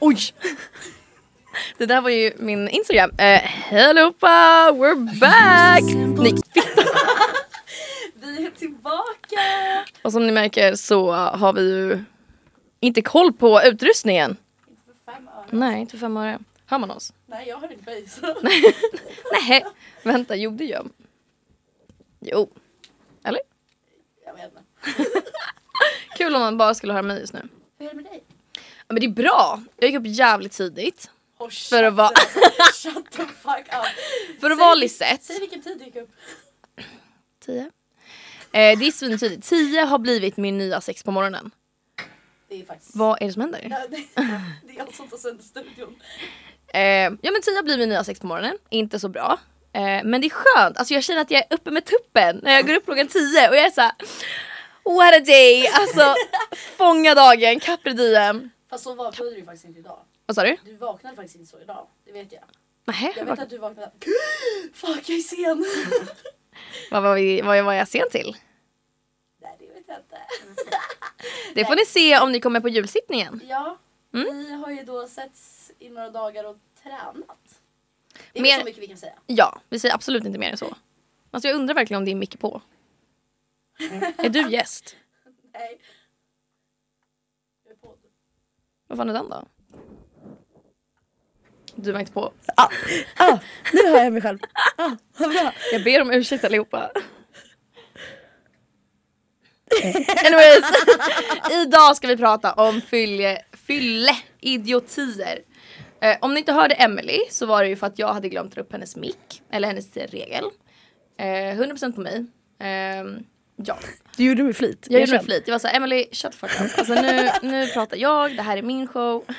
Oj! Det där var ju min Instagram. Uh, Hej allihopa, we're back! Nej, Vi är tillbaka! och som ni märker så har vi ju inte koll på utrustningen. Inte för fem öre. Nej, inte för fem öre. Hör man oss? Nej, jag har inte base. Nej, vänta, jo det gör Jo. Eller? jag vet inte. Kul om man bara skulle höra mig just nu. Hur är det med dig? Ja, men det är bra. Jag gick upp jävligt tidigt. Oh, För att vara- Shut the fuck up. För att vara Lisette. Säg vilken tid du gick upp. Tio. Eh, det är svintidigt. Tio har blivit min nya sex på morgonen. Det är faktiskt... Vad är det som händer? Ja, det, det är jag som tar sönder studion. Eh, ja men tio blir min nya sex på morgonen. Inte så bra. Eh, men det är skönt. Alltså jag känner att jag är uppe med tuppen när jag går upp klockan tio och jag är såhär What a day! Alltså fånga dagen, Capri diem. Fast så vaknade du faktiskt inte idag. Vad sa du? Du vaknade faktiskt inte så idag. Det vet jag. Nähä, Jag vet att du vaknade... Fuck, jag är sen! vad, var vi- vad var jag sen till? Nej, det vet jag inte. Det får ni se om ni kommer på julsittningen. Ja, Mm. vi har ju då setts i några dagar och tränat. Det är Mer- så mycket vi kan säga. Ja, vi säger absolut inte mer än så. Alltså jag undrar verkligen om det är mick på. Är du gäst? Nej. Vad fan är den då? Du var inte på. Ah, nu hör jag mig själv. Ah, vad bra. Jag ber om ursäkt allihopa. Anyways, idag ska vi prata om fylle, fylle idiotier. Eh, om ni inte hörde Emily så var det ju för att jag hade glömt dra upp hennes mick, eller hennes regel. Eh, 100% på mig. Ehm, ja, Du gjorde med flit. jag gjorde det med flit. Jag var såhär, Emily shut the fuck up. Alltså nu, nu pratar jag, det här är min show. Ja,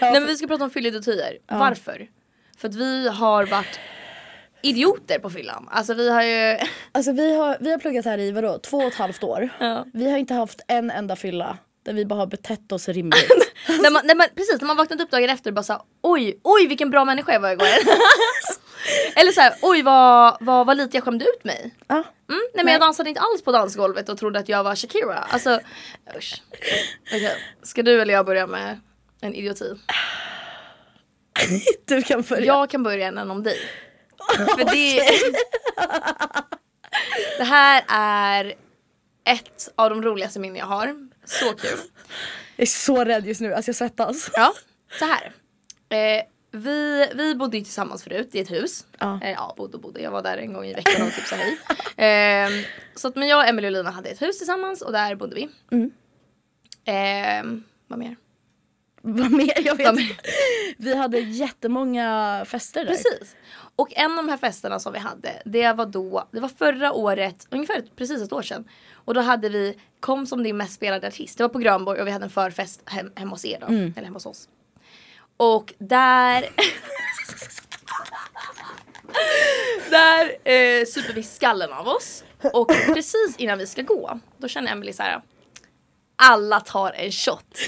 Nej men vi ska prata om fylleidiotier. Varför? För att vi har varit idioter på fyllan. Alltså vi har ju... Alltså vi har, vi har pluggat här i vadå, två och ett halvt år. Ja. Vi har inte haft en enda fylla där vi bara har betett oss rimligt. när man, när man, precis, när man vaknat upp dagen efter och bara såhär oj, oj vilken bra människa jag var igår. Eller såhär, oj vad, vad, vad lite jag skämde ut mig. ja. Mm, nej men Nej. jag dansade inte alls på dansgolvet och trodde att jag var Shakira. Alltså usch. Okej, ska du eller jag börja med en idioti? Du kan börja. Jag kan börja än om dig. För det, det här är ett av de roligaste minnen jag har. Så kul. Jag är så rädd just nu, alltså jag svettas. Ja, så här. Eh, vi, vi bodde ju tillsammans förut i ett hus. Ja. Eh, ja, bodde och bodde. Jag var där en gång i veckan och typ sa hej. Eh, så att men jag, Emelie och Lina hade ett hus tillsammans och där bodde vi. Mm. Eh, vad mer? Vad mer? Jag vet inte. Vi hade jättemånga fester där. Precis. Och en av de här festerna som vi hade, det var då, det var förra året, ungefär precis ett år sedan. Och då hade vi Kom som din mest spelade artist. Det var på Grönborg och vi hade en förfest hem, hemma hos er då. Eller hemma hos oss. Och där Där eh, super vi skallen av oss. Och precis innan vi ska gå, då känner Emily så här. Alla tar en shot.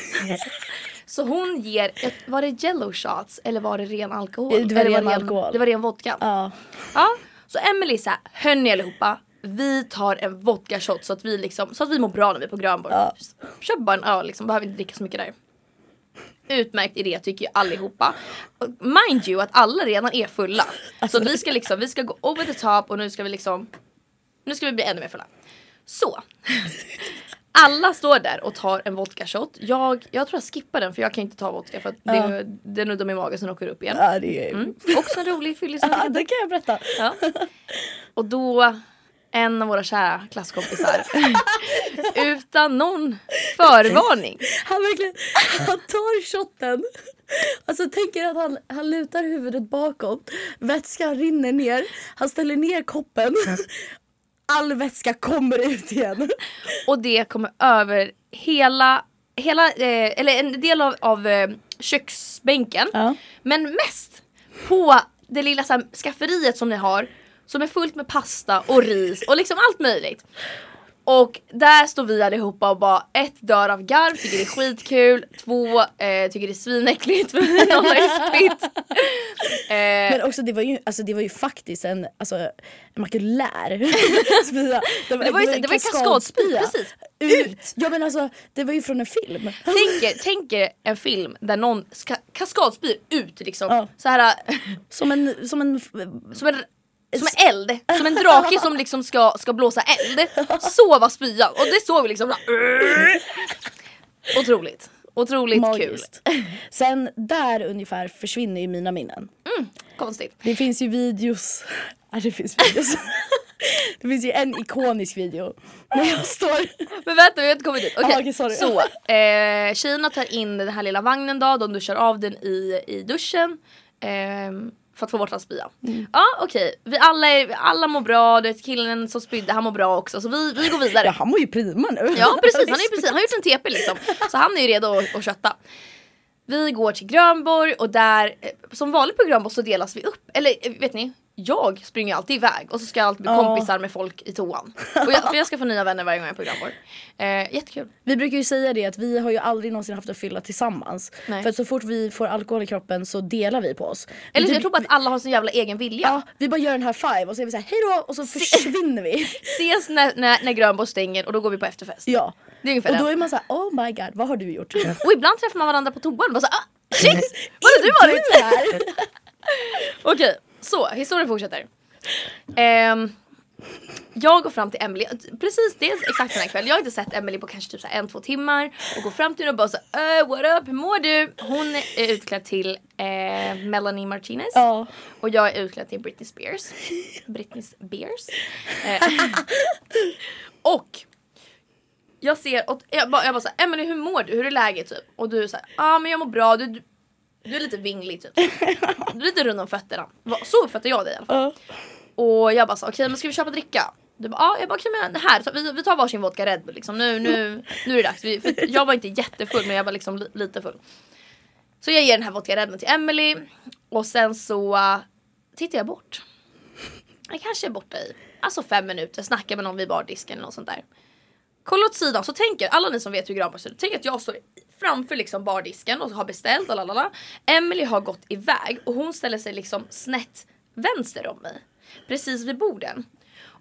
Så hon ger, ett- var det yellow shots eller var det ren alkohol? Det var ren alkohol. Det var ren vodka. Ja. Ja, så Emily sa hörni allihopa, vi tar en vodka shot så att vi liksom, så att vi mår bra när vi är på Grönborg. Ja. Köp bara en öl liksom, behöver inte dricka så mycket där. Utmärkt idé tycker ju allihopa. Mind you att alla redan är fulla. Så vi ska liksom, vi ska gå over the top och nu ska vi liksom, nu ska vi bli ännu mer fulla. Så. Alla står där och tar en vodka shot. Jag, jag tror jag skippar den för jag kan inte ta vodka för att det, det nuddar min mage sen åker upp igen. Ja, det är... Mm. Också en rolig fyllis. Ja, det kan jag berätta. Ja. Och då, en av våra kära klasskompisar, utan någon förvarning. Han verkligen, han tar shotten. Alltså tänker att han, han lutar huvudet bakåt. Vätskan rinner ner. Han ställer ner koppen. All vätska kommer ut igen. Och det kommer över hela, hela eh, eller en del av, av eh, köksbänken. Ja. Men mest på det lilla så här, skafferiet som ni har. Som är fullt med pasta och ris och liksom allt möjligt. Och där står vi allihopa och bara ett dör av garv, tycker det är skitkul, två eh, tycker det är svinäckligt för någon har spytt. Eh, Men också det var ju, alltså, det var ju faktiskt en, alltså, en makulär spya. det var ju, det var ju kaskadspy, precis. Ut! Ja men alltså det var ju från en film. Tänk tänk er en film där någon ska, kaskadspyr ut liksom. Ja. Så här, Som en, som en som en som en eld, som en drake som liksom ska, ska blåsa eld. Så var spyan och det såg vi liksom Otroligt, otroligt magiskt. Sen där ungefär försvinner ju mina minnen. kul. Konstigt. Det finns ju videos. Ja, det finns videos. Det finns ju en ikonisk video när jag står... Men vänta vi har inte kommit dit. Okej, okej, sorry. så eh, tjejerna tar in den här lilla vagnen då, de duschar av den i, i duschen. ehm, för att få bort hans spya. Mm. Ja okej, vi alla, är, alla mår bra, du vet killen som spydde han mår bra också så vi, vi går vidare. Ja, han mår ju prima nu. Ja precis, han, är precis, han har gjort en TP liksom. Så han är ju redo att, att kötta. Vi går till Grönborg och där, eh, som vanligt på Grönborg så delas vi upp. Eller eh, vet ni? Jag springer alltid iväg och så ska jag alltid bli Ja. kompisar med folk i toan. Och jag, för jag ska få nya vänner varje gång jag är på Grönborg. Eh, jättekul. Vi brukar ju säga det att vi har ju aldrig någonsin haft att fylla tillsammans. Nej. För att så fort vi får alkohol i kroppen så delar vi på oss. Eller vi, jag tror bara att alla har sin jävla egen vilja. Ja, vi bara gör en high five och så är vi såhär hejdå och så försvinner vi. Ses när, när, när Grönborg stänger och då går vi på efterfest. Ja. Det är ungefär Och då är man såhär oh my god vad har du gjort? Och ibland träffar man varandra på toan och bara såhär ah, shit! Var har du varit? Du? Okej, så historien fortsätter. Ehm, jag går fram till Emily, precis det är exakt den här kväll. Jag har inte sett Emily på kanske typ så här en, två timmar och går fram till henne och bara så uh, what up, hur mår du? Hon är utklädd till eh, Melanie Martinez Ja. och jag är utklädd till Britney Spears. Britney Spears. Eh, och jag ser, och jag bara, jag bara såhär, Emily hur mår du? Hur är läget typ? Och du är såhär, ja ah, men jag mår bra, du, du, du är lite vinglig typ. Du är lite rund om fötterna. Så uppfattar jag dig i alla fall. Ja. Och jag bara så okej men ska vi köpa dricka? Du bara, ja jag bara okej men här, vi, vi tar varsin vodka Red Bull liksom. Nu, nu, nu är det dags. Vi, jag var inte jättefull men jag var liksom li, lite full. Så jag ger den här vodka Red Bull till Emily och sen så uh, tittar jag bort. Jag kanske är borta i alltså fem minuter, snackar med någon vid bardisken eller något sånt där. Kolla åt sidan så tänker alla ni som vet hur Granberg ser ut, tänk att jag står framför liksom bardisken och har beställt och lalala. Emily har gått iväg och hon ställer sig liksom snett vänster om mig. Precis vid borden.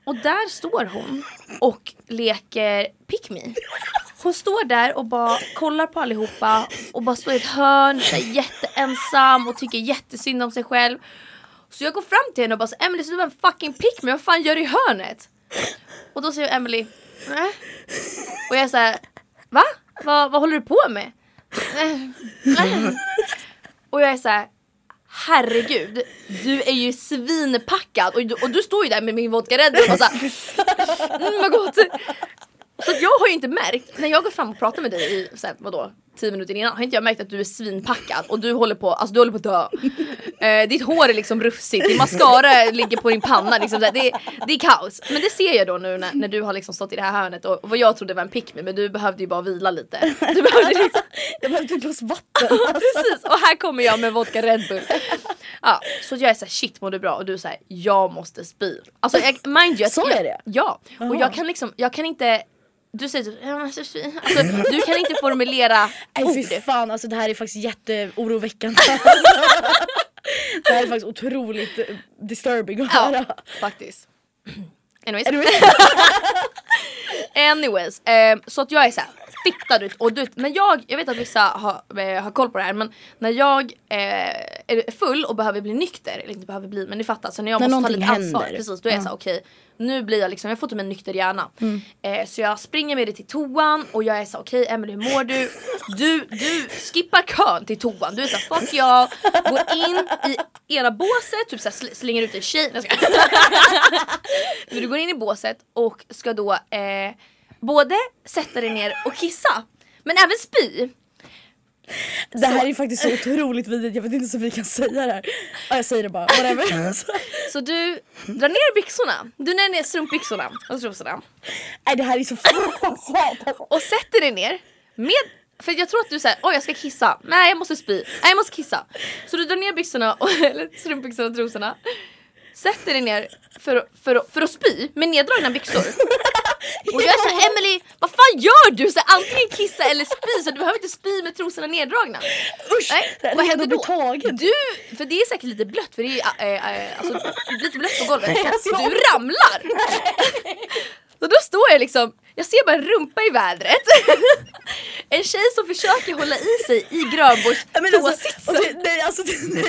Och där står hon och leker pick me. Hon står där och bara kollar på allihopa och bara står i ett hörn, så här, jätteensam och tycker jättesynd om sig själv. Så jag går fram till henne och bara säger Emily så du är en fucking pick me, vad fan gör du i hörnet? Och då säger Emily, nej. Och jag är såhär, va? Vad, vad håller du på med? Och jag är såhär, herregud, du är ju svinpackad och, du- och du står ju där med min vodka Red Bull och så såhär, mm vad gott. Så jag har ju inte märkt, när jag går fram och pratar med dig i så här, vadå, 10 minuter innan har inte jag märkt att du är svinpackad och du håller på, alltså du håller på att dö. Eh, ditt hår är liksom rufsigt, din mascara ligger på din panna liksom, det, det är kaos. Men det ser jag då nu när, när du har liksom stått i det här hörnet och, och vad jag trodde var en pick me, men du behövde ju bara vila lite. Du behövde liksom, Jag behövde ett glas vatten. precis, och här kommer jag med vodka Red Bull. Ja, så jag är såhär shit mår du bra? Och du säger jag måste spy. Alltså jag, mind you, Sa jag, det? Ja, och Jaha. jag kan liksom, jag kan inte du säger typ. Alltså, du kan inte formulera Nej fy fan alltså det här är faktiskt jätteoroväckande. det här är faktiskt otroligt disturbing att höra. Ja, faktiskt. Anyways. Du Anyways, eh, så att jag är såhär fittad ut och du, men jag, jag vet att vissa har, eh, har koll på det här men när jag eh, är full och behöver bli nykter, eller inte behöver bli men ni fattar, så när jag När måste ta lite ansvar, händer. precis, då är jag Ja. såhär okej nu blir jag liksom, jag får typ en nykter hjärna. Eh, så jag springer med dig till toan och jag är så okej Emelie hur mår du? Du, du skippar kön till toan, du är såhär fuck jag, går in i ena båset, typ såhär sl- slänger ut en tjej. Du går in i båset och ska då eh, både sätta dig ner och kissa men även spy. Det här är faktiskt så otroligt vidrigt, jag vet inte så vi kan säga det här. Ja, jag säger det bara, whatever. Så du drar ner byxorna, du drar ner strumpbyxorna och trosorna Nej det här är så fruktansvärt. och sätter dig ner med för jag tror att du säger oj jag ska kissa, nej jag måste spy, nej jag måste kissa. Så du drar ner byxorna, och, eller strumpbyxorna och trosorna Sätter dig ner för, för, för att spy med neddragna byxor Och jag är såhär Emily, vad fan gör du? Så här, antingen kissa eller spy så du behöver inte spy med trosorna neddragna. Usch! Nej, vad händer då? tagen. Du, för det är säkert lite blött för det är äh, äh, alltså, lite blött på golvet. alltså, Du ramlar! Så då står jag liksom, jag ser bara en rumpa i vädret. En tjej som försöker hålla i sig i Grönborgs Nej, men alltså, okej, nej alltså nej,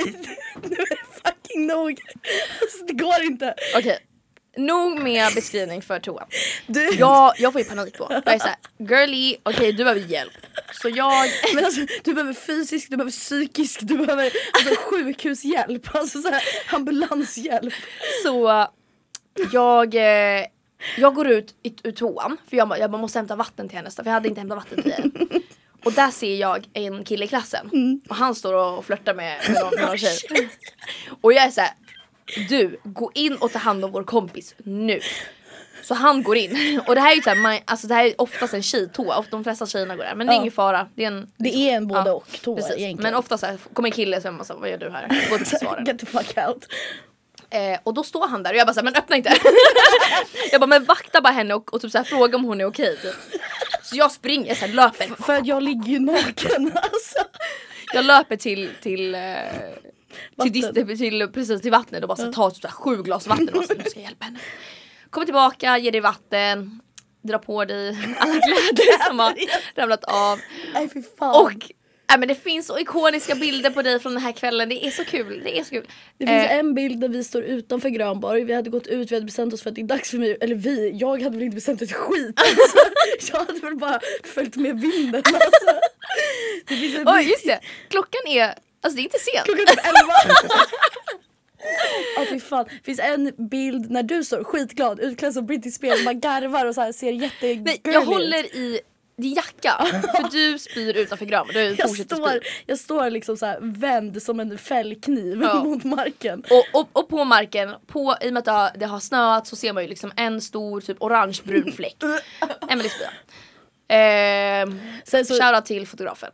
är det fucking nog. Alltså, det går inte. Okej, nog med beskrivning för toan. Du, Jag, jag får ju panik då. Jag är såhär, girly, okej du behöver hjälp. Så jag, Men alltså, du behöver fysisk, du behöver psykisk, du behöver alltså, sjukhushjälp, alltså så här, ambulanshjälp. så jag, eh, jag går ut ur toan för jag, jag måste hämta vatten till hennes för jag hade inte hämtat vatten till henne. Och där ser jag en kille i klassen och han står och flörtar med, med, någon, med någon tjej. Och jag är såhär, du gå in och ta hand om vår kompis nu. Så han går in och det här är ju såhär, alltså det här är oftast en tjejtoa, Ofta de flesta tjejerna går där men det är ingen fara. Det är en Det är en både Ja, och toa egentligen. Men ofta så här, kommer en kille så är man så här, vad gör du här? Gå till svaren. Get the fuck out. Eh, och då står han där och jag bara såhär, men öppna inte! jag bara, men vakta bara henne och, och typ så här, fråga om hon är okej. Typ. Så jag springer, så här, löper. För att jag ligger ju naken alltså. Jag löper till, till, eh, till, dis- till, precis till vattnet och bara så tar typ så här, sju glas vatten och bara så nu ska jag hjälpa henne. Kommer tillbaka, ger dig vatten, drar på dig alla kläder som har ramlat av. Nej. Och nej, men det finns så ikoniska bilder på dig från den här kvällen, det är så kul. Det är så kul. Det finns Eh, en bild där vi står utanför Grönborg, vi hade gått ut, vi hade bestämt oss för att det är dags för mig, eller vi, jag hade väl inte bestämt ett skit alltså. Jag hade väl bara följt med vinden alltså. Det finns en Oj just det, klockan är, alltså det är inte sent. Klockan är typ 11. Ja fy fan. Det finns en bild när du står skitglad utklädd som Britney Spears, man garvar och så här ser jättegullig Nej, jag håller i din jacka för du spyr utanför Grönborg. Du jag står, jag står liksom så här vänd som en fällkniv Ja. mot marken. Och, och, och på marken, på, i och med att det har, det har snöat så ser man ju liksom en stor typ orangebrun fläck. Emelie Sen så, Shoutout till fotografen.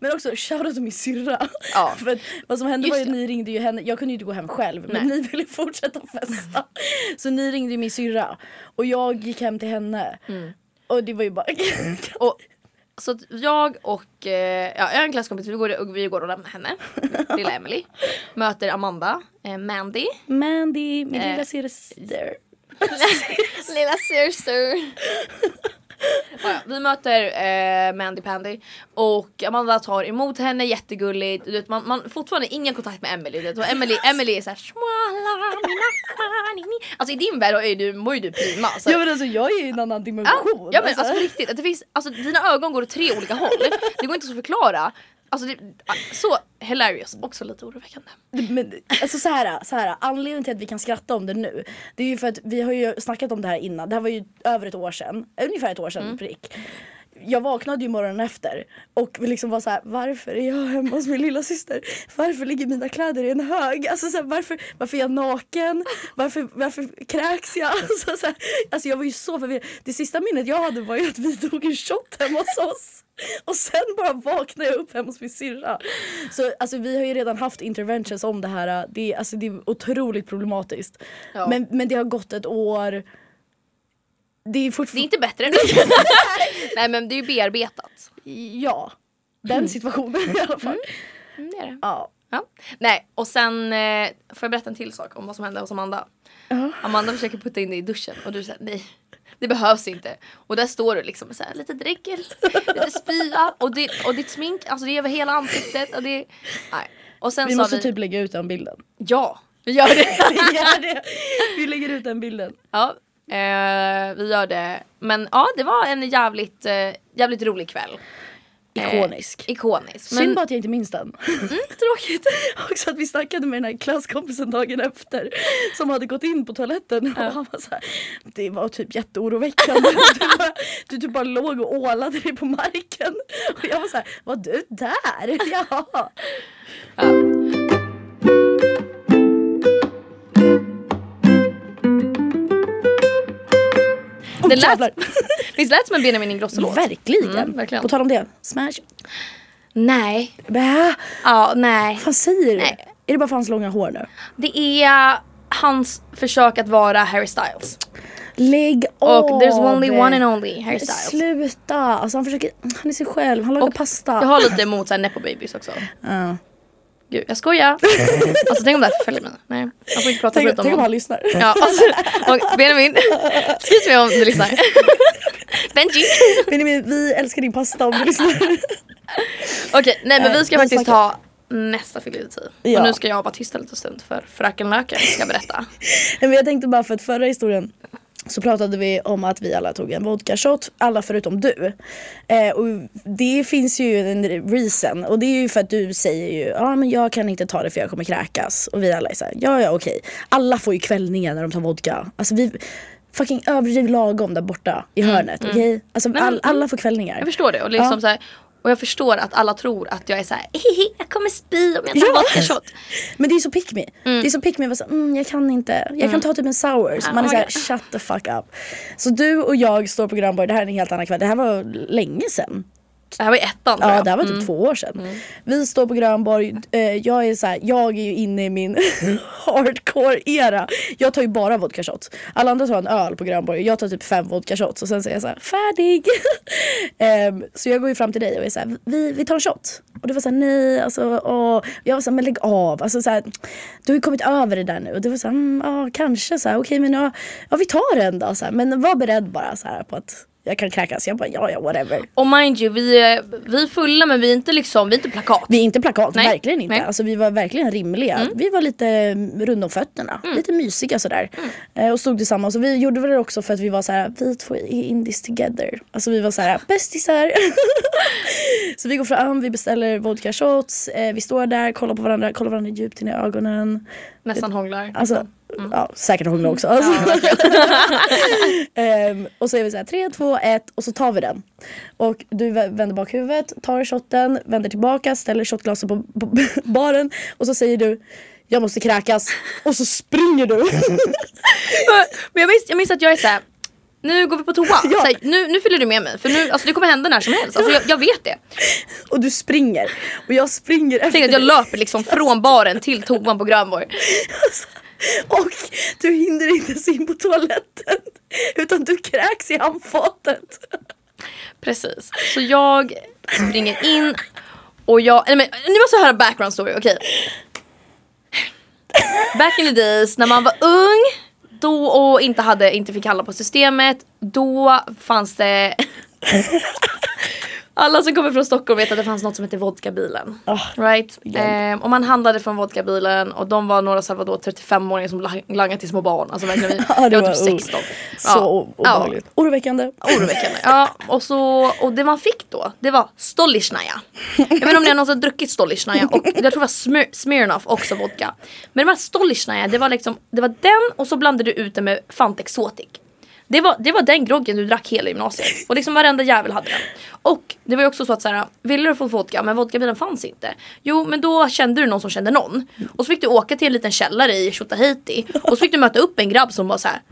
men också shoutout till min syrra. Ja. För vad som hände Just var ju att ni ringde ju henne, jag kunde ju inte gå hem själv men Nej. ni ville fortsätta festa. Så ni ringde ju min syrra och jag gick hem till henne. Mm. Och det var ju bara Och, så att jag och, eh, ja, jag har en klasskompis, vi går, vi går och lämnar henne, lilla Emily. Möter Amanda, eh, Mandy, Mandy, min Eh. lilla syster. lilla syster. Ja, ja, vi möter eh, Mandy Pandy och Amanda tar emot henne jättegulligt. Du vet, man, man fortfarande ingen kontakt med Emily. Du vet, och Emily, Emily är såhär. Alltså i din värld är du, mår ju du prima. Så, Ja men alltså jag är i en annan Ja, dimension. ja men alltså på riktigt, det finns, alltså dina ögon går åt tre olika håll. Det går inte att förklara. Alltså det, så hilarious, också lite oroväckande. Men, alltså så här, så här, anledningen till att vi kan skratta om det nu Det är ju för att vi har ju snackat om det här innan Det här var ju över ett år sedan, ungefär ett år sedan Mm. prick jag vaknade ju morgonen efter och liksom var så här: varför är jag hemma hos min lilla syster? Varför ligger mina kläder i en hög? Alltså så här, varför, varför är jag naken? Varför, varför kräks jag? Alltså, så här, alltså jag var ju så förvirrad. Det sista minnet jag hade var ju att vi tog en shot hemma hos oss. Och sen bara vaknade jag upp hemma hos min syrra. Så alltså, vi har ju redan haft interventions om det här. Det är, alltså, det är otroligt problematiskt. Ja. Men, men det har gått ett år. Det är Det är fortfarande... inte bättre nu. Nej men det är ju bearbetat. Ja, den situationen i alla fall. Mm, det är det. Ja. Ja. Nej och sen eh, får jag berätta en till sak om vad som hände hos Amanda. Ja. Amanda försöker putta in dig i duschen och du säger nej. Det behövs inte. Och där står du liksom med så här, lite dregel, lite spya och, det, och ditt smink, alltså det är över hela ansiktet. Och det, nej. Och sen Vi måste vi, typ lägga ut den bilden. ja, vi gör det. vi, gör det. vi lägger ut den bilden. ja, eh, vi gör det. Men ja, det var en jävligt, eh, jävligt rolig kväll. Ikonisk. Eh, ikonisk. Synd bara att jag inte minns den. tråkigt. Också att vi snackade med den här klasskompisen dagen efter som hade gått in på toaletten och han var så här, det var typ jätteoroväckande. Du, bara, du typ bara låg och ålade dig på marken. Och jag var så här, var du där? Ja. Oh, Det lät, visst lät som en Benjamin Ingrosso-låt? Verkligen. Mm, verkligen. På tal om det, smash. Nej. Bä, Ja, nej. vad fan säger du? Nej. Är det bara för hans långa hår nu? Det är hans försök att vara Harry Styles. Lägg av! Och there's only one and only hairstyles. Sluta! Alltså han försöker, han är sig själv, han lagar Och pasta. Jag har lite emot såhär nepo babies också. Ja. Gud, jag skojar. alltså tänk om det här förföljer mig. Nej, man får inte prata Tänk, tänk om han lyssnar. Ja, alltså, och Benjamin, skriv mig om du lyssnar. Benji. Benjamin, vi älskar din pasta om du lyssnar. Okej, nej men vi ska vi faktiskt ha nästa filosofi. Ja. Och nu ska jag vara tyst en liten stund för fröken Löken ska berätta. Nej, men jag tänkte bara för att förra historien så pratade vi om att vi alla tog en vodka shot, alla förutom du. Eh, och det finns ju en reason och det är ju för att du säger ju ja ah, men jag kan inte ta det för jag kommer kräkas. Och vi alla är såhär ja ja okej. Alla får ju kvällningar när de tar vodka. Alltså vi fucking överdriv lagom där borta i hörnet okej? Alltså Mm, Nej, men- all, alla får kvällningar. Jag förstår det och liksom Ja. så här, och jag förstår att alla tror att jag är såhär jag kommer spy om jag tar vodka shot. Men det är så pick me. Det är så pick me. Så, mm, jag kan inte. Jag kan ta typ en sour. Så man är såhär shut the fuck up. Så du och jag står på Grönborg. Det här är en helt annan kväll. Det här var länge sedan. Det här var i ettan tror Ja jag. det här var typ två år sedan. Vi står på Grönborg. Eh, jag är så här, jag är ju inne i min hardcore era. Jag tar ju bara vodka shots. Alla andra tar en öl på Grönborg. Jag tar typ fem vodka shots och sen säger jag så här färdig. Ehm, så jag går ju fram till dig och är så här, vi, vi tar en shot. Och du var såhär nej alltså åh. Jag var såhär men lägg av. Alltså, så här, du har ju kommit över det där nu. Och du var såhär mm, ja kanske så här, okej men ja, ja vi tar en då. Så här. Men var beredd bara så här på att jag kan kräkas. Jag bara ja ja whatever. Och mind you, vi är, vi är fulla men vi är inte liksom, vi inte plakat. Vi är inte plakat, Nej, verkligen inte. nej. Mm. Alltså, vi var verkligen rimliga. Vi var lite mm, runda om fötterna, lite mysiga sådär. Mm. Eh, och stod tillsammans. Och vi gjorde det också för att vi var så här: vi två är in this together. Alltså vi var så här bästisar. så vi går fram, vi beställer vodka shots, eh, vi står där, kollar på varandra, kollar varandra djupt in i ögonen. Nästan hånglar. Alltså, ja, säkert hångla också. Alltså. Ehm, och så är vi så här 3, 2, 1 och så tar vi den. Och du vä- vänder bak huvudet, tar shotten, vänder tillbaka, ställer shotglaset på, på baren och så säger du jag måste kräkas och så springer du. Men jag minns, jag minns att jag är såhär nu går vi på toa. Ja. Så här, nu, nu fyller du med mig för nu, alltså, det kommer hända när som helst. Alltså, jag, jag vet det. och du springer. Och jag springer efter Tänk att jag löper liksom från baren till toan på Grönborg. Och du hinner inte ens in på toaletten. Utan du kräks i handfatet. Precis. Så jag springer in och jag, nej men ni måste höra background story, okej. Back in the days när man var ung då och inte, hade, inte fick handla på systemet, då fanns det alla som kommer från Stockholm vet att det fanns något som hette vodkabilen. Ah, right? Ehm, och man handlade från vodkabilen och de var några så vadå, 35-åringar som lang- langade till små barn. Alltså verkligen, Ja, det var typ ung. 16. Så Ja. obehagligt. Oroväckande. Oroväckande. Ja, och, så, och det man fick då, det var Stolichnaya. Jag vet inte om ni har någonsin druckit Stolichnaya och jag tror det var Smir- Smirnoff också vodka. Men de här Stolichnaya, det var liksom, det var den och så blandade du ut den med Fanta Exotic. Det var, det var den groggen du drack hela gymnasiet. Och liksom varenda jävel hade den. Och det var ju också så att så här, ville du få vodka men vodkabilen fanns inte. Jo men då kände du någon som kände någon. Och så fick du åka till en liten källare i Tjotahejti. Och så fick du möta upp en grabb som var så här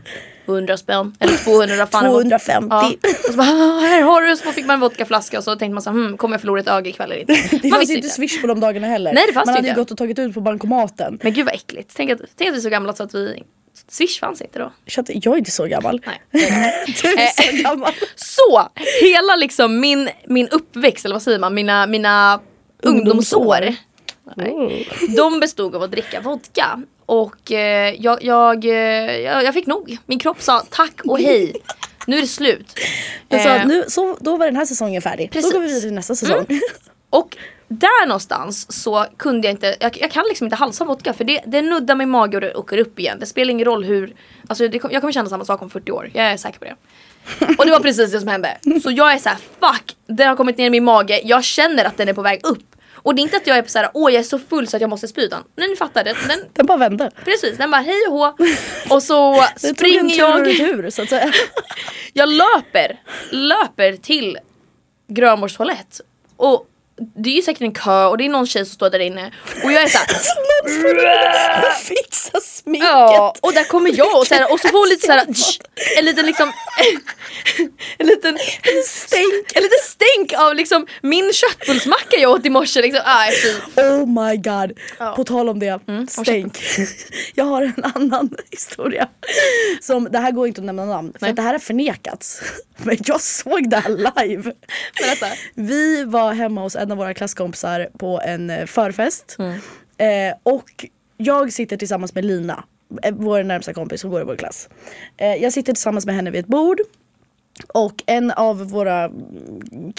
100 spänn eller 200 vad fan det var. 250. Ja. Och så bara "Ah, här har du. Så fick man en vodkaflaska och så tänkte man så här, hmm, kommer jag förlora ett öga ikväll eller inte? Det Man fanns inte swish på de dagarna heller. Nej, det fanns Man hade ju gått och tagit ut på bankomaten. Men gud vad äckligt. Tänk att, tänk att vi är så gamla så att vi Swish fanns inte då. Jag är inte så gammal. Nej. Du är så gammal. Så, hela liksom min, min uppväxt, eller vad säger man, mina, mina ungdomsår. Nej. De bestod av att dricka vodka. Och eh, jag, jag, eh, jag, jag fick nog. Min kropp sa tack och hej. Nu är det slut. Sa Eh, nu, så, då var den här säsongen färdig. Precis. Då går vi vidare till nästa säsong. Och där någonstans så kunde jag inte, jag, jag kan liksom inte halsa vodka för det, det nuddar min mage och det åker upp igen. Det spelar ingen roll hur, alltså det, jag kommer känna samma sak om 40 år, jag är säker på det. Och det var precis det som hände. Så jag är så här: fuck, den har kommit ner i min mage, jag känner att den är på väg upp. Och det är inte att jag är så här, åh jag är så full så att jag måste spy utan, nej ni fattar det. Den, Den bara vände. precis, den bara hej och hå. Och så Det springer tur jag, retur så att säga. jag löper, löper till Grönborgs toalett och det är ju säkert en kö och det är någon tjej som står där inne och jag är såhär Och fixa sminket. Ja, och där kommer jag och, så här, och så får hon lite såhär En liten liksom En liten stänk En liten stänk av liksom min köttbullsmacka jag åt i morse liksom. Fy. Oh my god. Ja. Mm, På tal om det, stänk. Jag har en annan historia. Som, det här går inte att nämna namn för det här har förnekats. Men jag såg det här live. Berätta. Vi var hemma hos en av våra klasskompisar på en eh, förfest. Mm. Eh, och jag sitter tillsammans med Lina, eh, vår närmsta kompis som går i vår klass. Eh, jag sitter tillsammans med henne vid ett bord. Och en av våra mm,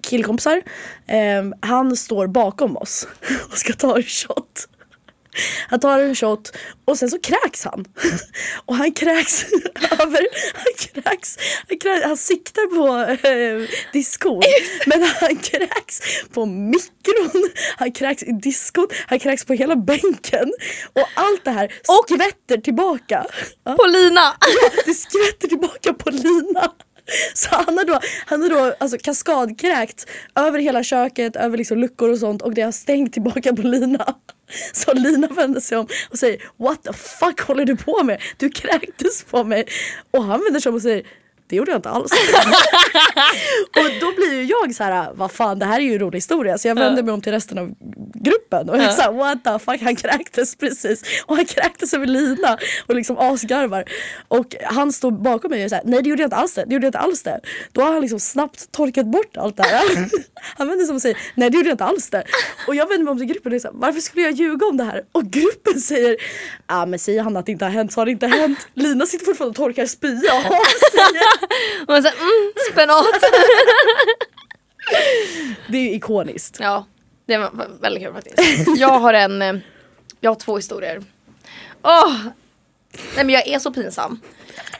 killkompisar, eh, han står bakom oss och ska ta en shot. Han tar en shot och sen så kräks han. Och han kräks över, han kräks, han, kräks, han siktar på eh, diskon. Men han kräks på mikron, han kräks i diskon, han kräks på hela bänken. Och allt det här skvätter tillbaka. Ja, På Lina! det skvätter tillbaka på Lina. Så han har då, han har då alltså kaskadkräkt över hela köket, över liksom luckor och sånt och det har stängt tillbaka på Lina. Så Lina vänder sig om och säger What the fuck håller du på med? Du kräktes på mig. Och han vänder sig om och säger det gjorde jag inte alls. och då blir ju jag så här, vad fan det här är ju en rolig historia. Så jag vänder mig om till resten av gruppen och jag såhär what the fuck han kräktes precis. Och han kräktes över Lina och liksom asgarvar. Och han står bakom mig och säger nej det gjorde jag inte alls det. det gjorde jag inte alls det. Då har han liksom snabbt torkat bort allt det här. Han vänder sig om och säger nej det gjorde jag inte alls det. Och jag vänder mig om till gruppen och är såhär varför skulle jag ljuga om det här? Och gruppen säger ja men säger han att det inte har hänt så har det inte hänt. Lina sitter fortfarande och torkar spya av sig. Och man säger mm, spenat. Det är ju ikoniskt. Ja, det var väldigt kul faktiskt. Jag har en, eh, jag har två historier. Åh! Nej men jag är så pinsam.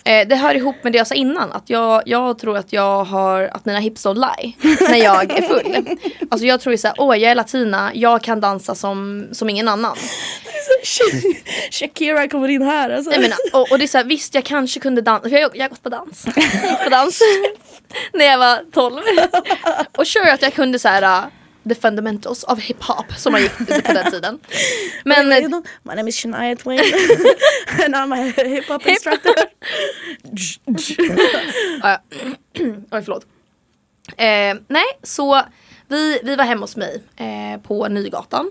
Eh, det hör ihop med det jag sa innan, att jag, jag tror att jag har, att mina hips don't lie när jag är full. Alltså jag tror ju såhär, åh jag är latina, jag kan dansa som, som ingen annan. Shakira kommer in här alltså. Nej, men, och, och det är såhär, visst jag kanske kunde dansa, för jag, jag har gått på dans. På dans när jag var 12. Och sure att jag kunde såhär the fundamentals of hiphop som man gick på den tiden. Men You know, my name is Shania Twain and I'm a hip hop instructor. Ja, Oj förlåt. Eh, nej så vi, vi var hemma hos mig eh, på Nygatan.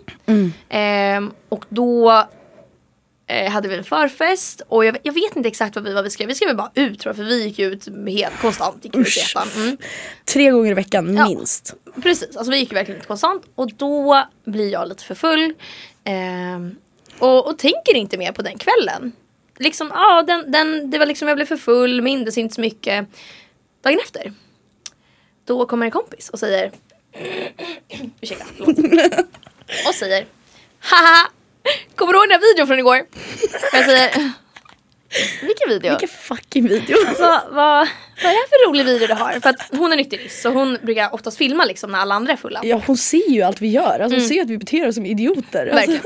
Eh, och då eh, hade vi en förfest och jag, jag vet inte exakt vad vi var vi skrev. Vi skrev bara ut tror jag för vi gick ut helt konstant. Gick ut Usch. Mm. Tre gånger i veckan Ja. minst. Precis, alltså vi gick verkligen ut konstant och då blir jag lite för full. ehm, och, och tänker inte mer på den kvällen. Liksom, ja, den, den, det var liksom, jag blev för full, mindes inte så mycket. Dagen efter, då kommer en kompis och säger Ursäkta, förlåt. Och säger Haha! Kommer du ihåg den här videon från igår? Jag säger Vilken video? Vilken fucking video. vad, vad, vad är det här för rolig video du har? För att hon är nykterist så hon brukar oftast filma liksom när alla andra är fulla. Ja hon ser ju allt vi gör. Alltså, Hon ser att vi beter oss som idioter. Alltså. Verkligen.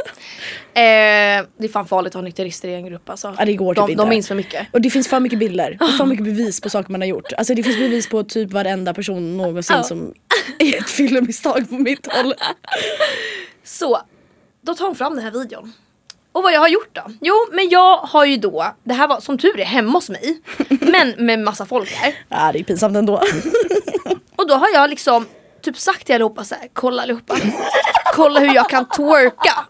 Eh, det är fan farligt att ha nykterister i en grupp alltså. Ja, det går typ de, de minns för mycket. Och det finns för mycket bilder och för mycket bevis på saker man har gjort. Alltså det finns bevis på typ varenda person någonsin Ja. som är ett fyllemisstag på mitt håll. Så, då tar hon fram den här videon. Och vad jag har gjort då? Jo, men jag har ju då, det här var som tur är hemma hos mig, men med massa folk här. Ja det är pinsamt ändå. Och då har jag liksom typ sagt till allihopa så här, kolla allihopa. Kolla hur jag kan twerka.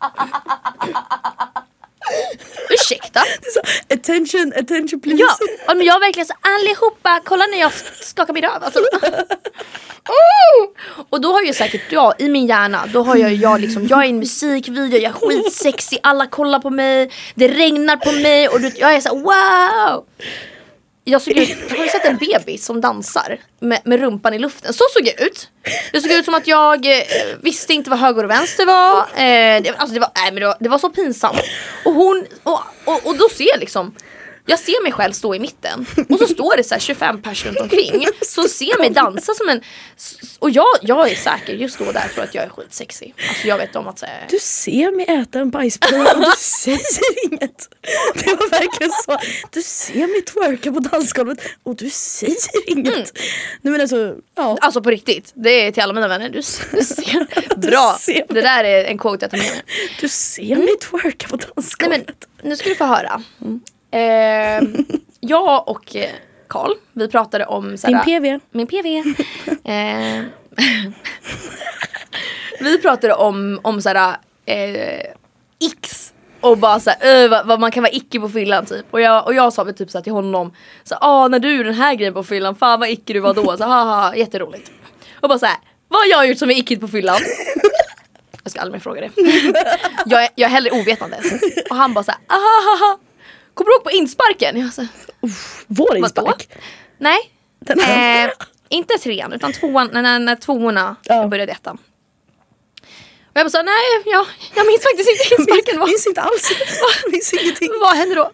Ursäkta? Så, attention, attention please. Ja, men jag har verkligen så allihopa, kolla när jag skakar min röv. Alltså. Oh! Och då har ju säkert jag i min hjärna, då har jag, jag liksom, jag är i en musikvideo, jag är skitsexig, alla kollar på mig, det regnar på mig och du, jag är så här, wow! Jag såg ut, har du sett en bebis som dansar med, med rumpan i luften? Så såg jag ut. Det såg ut som att jag eh, visste inte vad höger och vänster var. Eh, det, alltså det, var äh, men det, var, det var så pinsamt. Och hon, och, och, och då ser jag liksom jag ser mig själv stå i mitten och så står det så här 25 personer runt omkring som ser mig dansa som en... Och jag, jag är säker, just då där tror att jag är skitsexig. Alltså jag vet om att säga... Du ser mig äta en bajspluga och du säger inget. Det var verkligen så. Du ser mig twerka på dansgolvet och du säger inget. Mm. Nej men alltså, ja. Alltså på riktigt, det är till alla mina vänner. Du, du ser. Bra! ser mig. Det där är en quote jag tar med mig. Du ser mig twerka på Nej dansgolvet. men nu ska du få höra. Eh, jag och Karl, vi pratade om Din såhär, PV. Min PV. Eh, vi pratade om, om såhär, eh, X. Och bara såhär, vad, vad man kan vara icke på fyllan typ. Och jag, och jag sa väl typ såhär till honom, så, ah, när du är den här grejen på fyllan, fan vad icke du var då. Så, haha, jätteroligt. Och bara såhär, vad har jag gjort som är ickigt på fyllan? Jag ska aldrig mer fråga det. Jag är, jag är hellre ovetande. Och han bara såhär, ahaha. Kommer du ihåg på insparken? Jag så, Vår inspark. Nej. Eh, inte trean utan tvåan, när, när, när tvåorna Ja. började ettan. Och jag bara sa nej, jag, jag minns faktiskt inte insparken. Vad, Minns inte alls. Minns ingenting. vad hände då?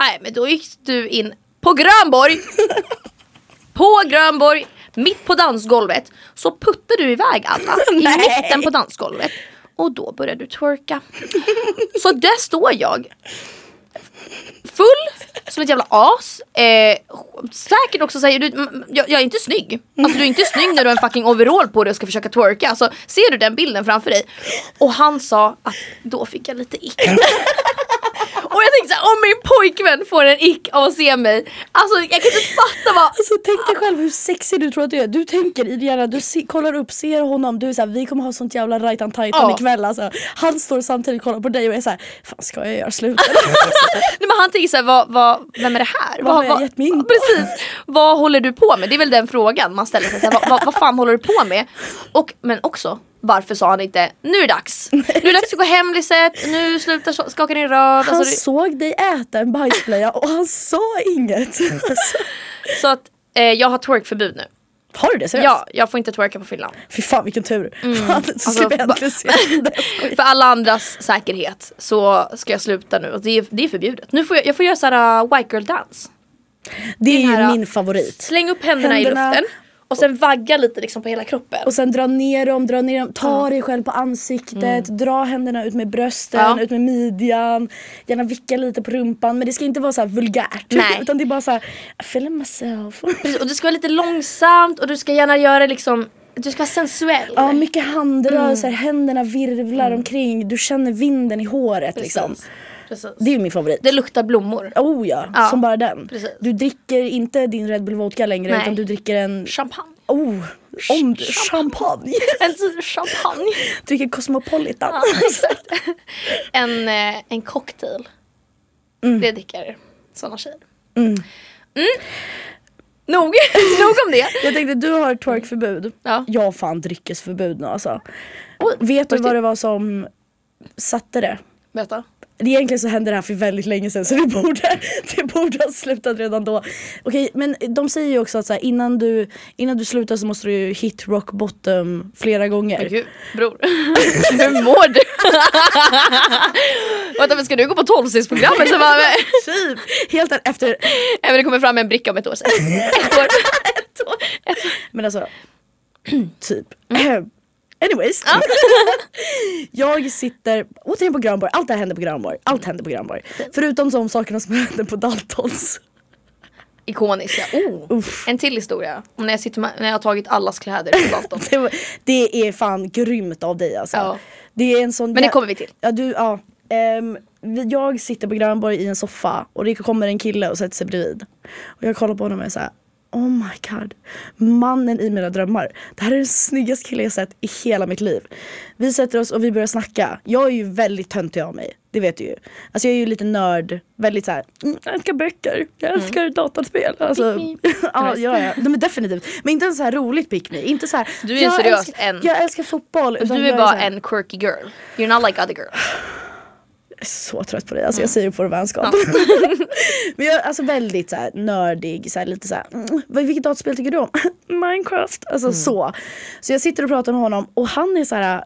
Nej men då gick du in på Grönborg. på Grönborg, mitt på dansgolvet. Så puttade du iväg alla i Nej. mitten på dansgolvet. Och då började du twerka. Så där står jag. Full som ett jävla as. Eh, säkert också säger du, jag, jag är inte snygg. Alltså du är inte snygg när du har en fucking overall på dig och ska försöka twerka. Alltså, ser du den bilden framför dig? Och han sa att då fick jag lite ick och jag tänkte såhär, om min pojkvän får en ick av att se mig. Alltså jag kan inte fatta vad... Alltså tänk dig själv hur sexig du tror att du är. Du tänker i det hjärna, du se, kollar upp, ser honom, du är såhär vi kommer ha sånt jävla right on tight Ja. ikväll alltså. Han står samtidigt och kollar på dig och är såhär, fan ska jag göra slut Nej, men han tänker såhär, vad, vad, vem är det här? Vad har jag gett mig in på? Precis, vad håller du på med? Det är väl den frågan man ställer sig. Såhär, vad, vad, vad fan håller du på med? Och, men också, varför sa han inte nu är det dags? Nu är det dags att gå hem Lisette, nu slutar skaka din röv. Han Alltså, såg dig äta en bajsblöja och han sa inget. Alltså, så att eh, jag har twerkförbud nu. har du det seriöst? Ja, jag får inte twerka på fyllan. Fy fan vilken tur. Fan, så Alltså, se. För alla andras säkerhet så ska jag sluta nu och det är, det är förbjudet. Nu får jag, jag får göra såhär uh, white girl dance. Det är ju här- min favorit. Släng upp händerna, i Händerna- luften och sen vagga lite liksom på hela kroppen. Och sen dra ner dem, dra ner dem, ta dig själv på ansiktet, dra händerna ut med brösten, Mm. Ja. ut med midjan, gärna vicka lite på rumpan men det ska inte vara så vulgärt. Nej. Utan det är bara så här, I feel myself. Precis, och det ska vara lite långsamt och du ska gärna göra liksom, du ska vara sensuell. Ja, mycket handrörelser, Mm. händerna virvlar omkring, du känner vinden i håret liksom. Precis. Det är min favorit. Det luktar blommor. Oh ja, Ja, som bara den. precis. Du dricker inte din Red Bull vodka längre Nej. utan du dricker en Champagne. oh, om, champagne. En champagne. Dricker Cosmopolitan. Ja, exakt. En, eh, en cocktail. Det dricker såna tjejer. Mm. Mm. Nog, nog om det. Jag tänkte du har twerkförbud. Ja. Jag har fan dryckesförbud nu alltså. Oj, Vet du vad det var som satte det? Berätta. Egentligen så hände det här för väldigt länge sedan så det borde, det borde ha slutat redan då. Okej men de säger ju också att så här, innan, du, innan du slutar så måste du ju hit rock bottom flera gånger. Gud, bror. Hur mår du? Vänta men ska du gå på tolvstegsprogrammet? Typ! Helt efter, men det kommer fram en bricka om ett år sedan. Ett år. ett år. Men alltså, typ. Anyways. jag sitter återigen på Granborg, allt det här händer på Granborg. Allt händer på Granborg. Förutom de sakerna som händer på Daltons. Ikoniska. Oh, Uff. en till historia. Om när jag, sitter med, när jag har tagit allas kläder på gatan. Det, var- det är fan grymt av dig alltså. Ja. Det är en sån Men det kommer vi till. Ja, du, ja. Vi- jag sitter på Grönborg i en soffa och det kommer en kille och sätter sig bredvid. Och jag kollar på honom och är såhär Oh my god, mannen i mina drömmar. Det här är den snyggaste killen jag sett i hela mitt liv. Vi sätter oss och vi börjar snacka. Jag är ju väldigt töntig av mig, det vet du ju. Alltså jag är ju lite nörd, väldigt såhär, mm, jag älskar böcker, jag älskar dataspel. Alltså, Pick me. ja, ja, ja, de är definitivt. Men inte en så här roligt pick me. Inte så här, Du är jag seriös älskar, en. Jag älskar fotboll. Du är bara här- en quirky girl. You're not like other girls. Är så trött på dig, alltså jag säger på det vänskap. Men jag är alltså väldigt så här, nördig, så här, lite så här, mm, vilket dataspel tycker du om? Minecraft. Alltså så. Så jag sitter och pratar med honom och han är så här,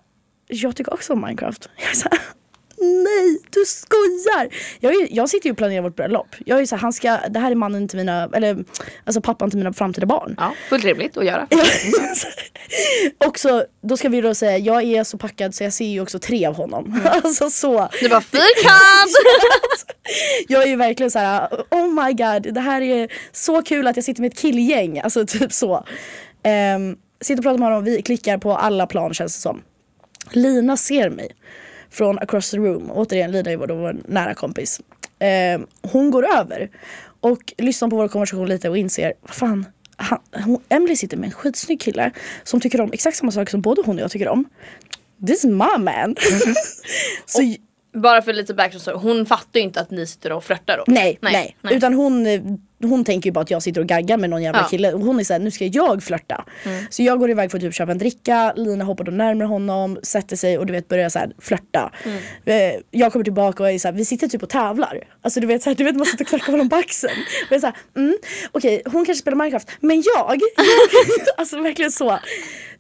jag tycker också om Minecraft. Jag är så här, nej, du skojar! Jag, är, jag sitter ju och planerar vårt bröllop. Jag är så här, han ska, det här är mannen till mina, eller alltså pappan till mina framtida barn. Ja, fullt rimligt att göra. och så, då ska vi då säga, jag är så packad så jag ser ju också tre av honom. alltså så. Det var fyrkant! Jag är ju verkligen så här: oh my god, det här är så kul att jag sitter med ett killgäng. Alltså typ så. Um, sitter och pratar med honom, vi klickar på alla plan känns det som. Lina ser mig från across the room. Återigen, Lina är vår, vår nära kompis. Um, hon går över och lyssnar på vår konversation lite och inser, vad fan, han, hon, Emily sitter med en skitsnygg kille som tycker om exakt samma sak som både hon och jag tycker om. This is my man. så, Bara för lite background så hon fattar ju inte att ni sitter och flörtar då. Nej, nej, Utan hon, eh, hon tänker ju bara att jag sitter och gaggar med någon jävla Ja. kille. Och hon är såhär, nu ska jag flörta. Så jag går iväg för att typ köpa en dricka, Lina hoppar då närmare honom, sätter sig och du vet börjar såhär flörta. Eh, Jag kommer tillbaka och är såhär, vi sitter typ och tävlar. Alltså du vet, såhär, du vet man sitter och klappar honom på axeln. Och jag är såhär, mm, okej hon kanske spelar Minecraft, men jag, jag alltså verkligen så.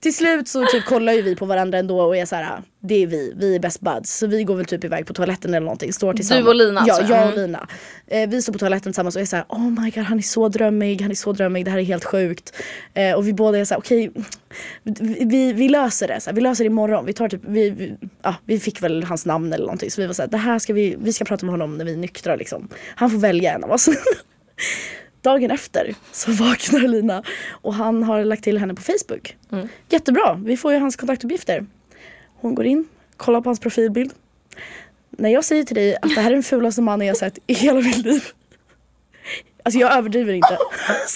Till slut så typ kollar ju vi på varandra ändå och är såhär, det är vi, vi är best buds. Så vi går väl typ iväg på toaletten eller någonting, står tillsammans. och Lina Ja, alltså? jag och Mm. Lina. Eh, vi står på toaletten tillsammans och är såhär, oh my god han är så drömmig, han är så drömmig, det här är helt sjukt. Eh, och vi båda är såhär, okej, vi, vi, vi löser det, så här, vi löser det imorgon. Vi, tar typ, vi, vi, ja, vi fick väl hans namn eller någonting så vi var såhär, det här ska vi, vi ska prata med honom när vi är nyktra liksom. Han får välja en av oss. Dagen efter så vaknar Lina och han har lagt till henne på Facebook. Jättebra, vi får ju hans kontaktuppgifter. Hon går in, kollar på hans profilbild. När jag säger till dig att det här är den fulaste mannen jag sett i hela mitt liv. Alltså jag överdriver inte.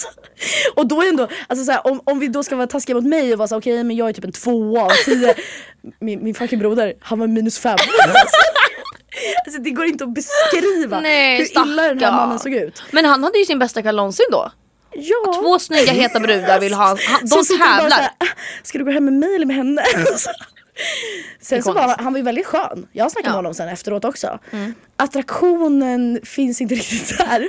Och då är ändå, alltså så här, om, om vi då ska vara taskiga mot mig och vara så här, okej men jag är typ en tvåa av tio. Min, min fucking broder, han var minus fem. Alltså det går inte att beskriva Nej, hur illa den här mannen såg ut. Men han hade ju sin bästa kväll någonsin då. Ja. Två snygga heta brudar vill ha han, de bara tävlar. såhär, "Ah, ska du gå hem med mig eller med henne? sen så var han, var ju väldigt skön. Jag snackade Ja. med honom sen efteråt också. Attraktionen finns inte riktigt där.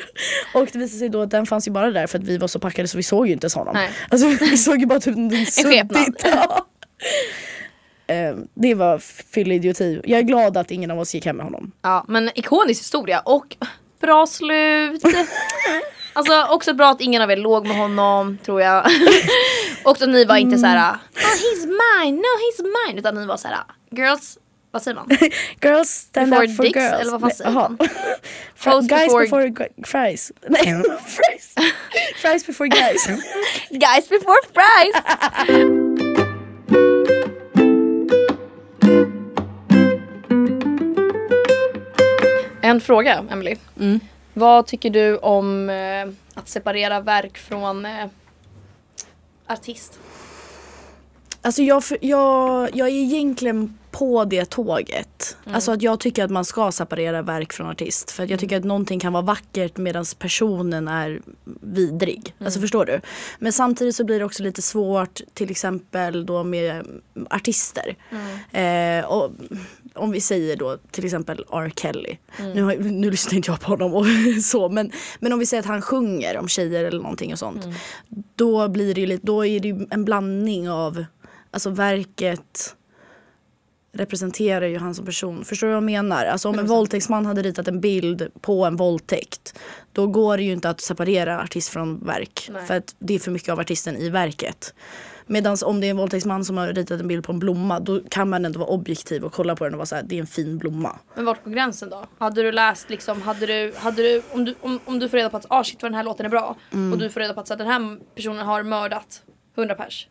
Och det visade sig då att den fanns ju bara där för att vi var så packade så vi såg ju inte ens honom. Nej. Alltså vi såg ju bara typ en suddigt. Ja. Eh, Det var fylleidioti. Jag är glad att ingen av oss gick hem med honom. Ja men ikonisk historia och bra slut. Alltså också bra att ingen av er låg med honom tror jag. och att ni var inte såhär oh, he's mine, no he's mine. Utan ni var såhär girls, vad säger man? Girls stand Before up for dicks, girls. eller vad fan säger man? Guys before- before, fries. Nej, fries. fries before guys. Guys before fries! En fråga, Emily. Vad tycker du om eh, att separera verk från eh, artist? Alltså jag, jag, jag är egentligen på det tåget. Alltså att jag tycker att man ska separera verk från artist. För att jag tycker att någonting kan vara vackert medan personen är vidrig. Alltså förstår du? Men samtidigt så blir det också lite svårt till exempel då med mm, artister. Eh, och, om vi säger då till exempel R. Kelly. Nu, har, nu lyssnar inte jag på honom och så men, men om vi säger att han sjunger om tjejer eller någonting och sånt. Då blir det ju lite, då är det ju en blandning av Alltså verket representerar ju han som person. Förstår du vad jag menar? Alltså om en våldtäktsman hade ritat en bild på en våldtäkt. Då går det ju inte att separera artist från verk. Nej. För att det är för mycket av artisten i verket. Medan om det är en våldtäktsman som har ritat en bild på en blomma. Då kan man ändå vara objektiv och kolla på den och vara såhär, det är en fin blomma. Men vart går gränsen då? Hade du läst liksom, hade du, hade du, om du, om, om du får reda på att ah shit vad den här låten är bra och du får reda på att så, här, den här personen har mördat 100 pers.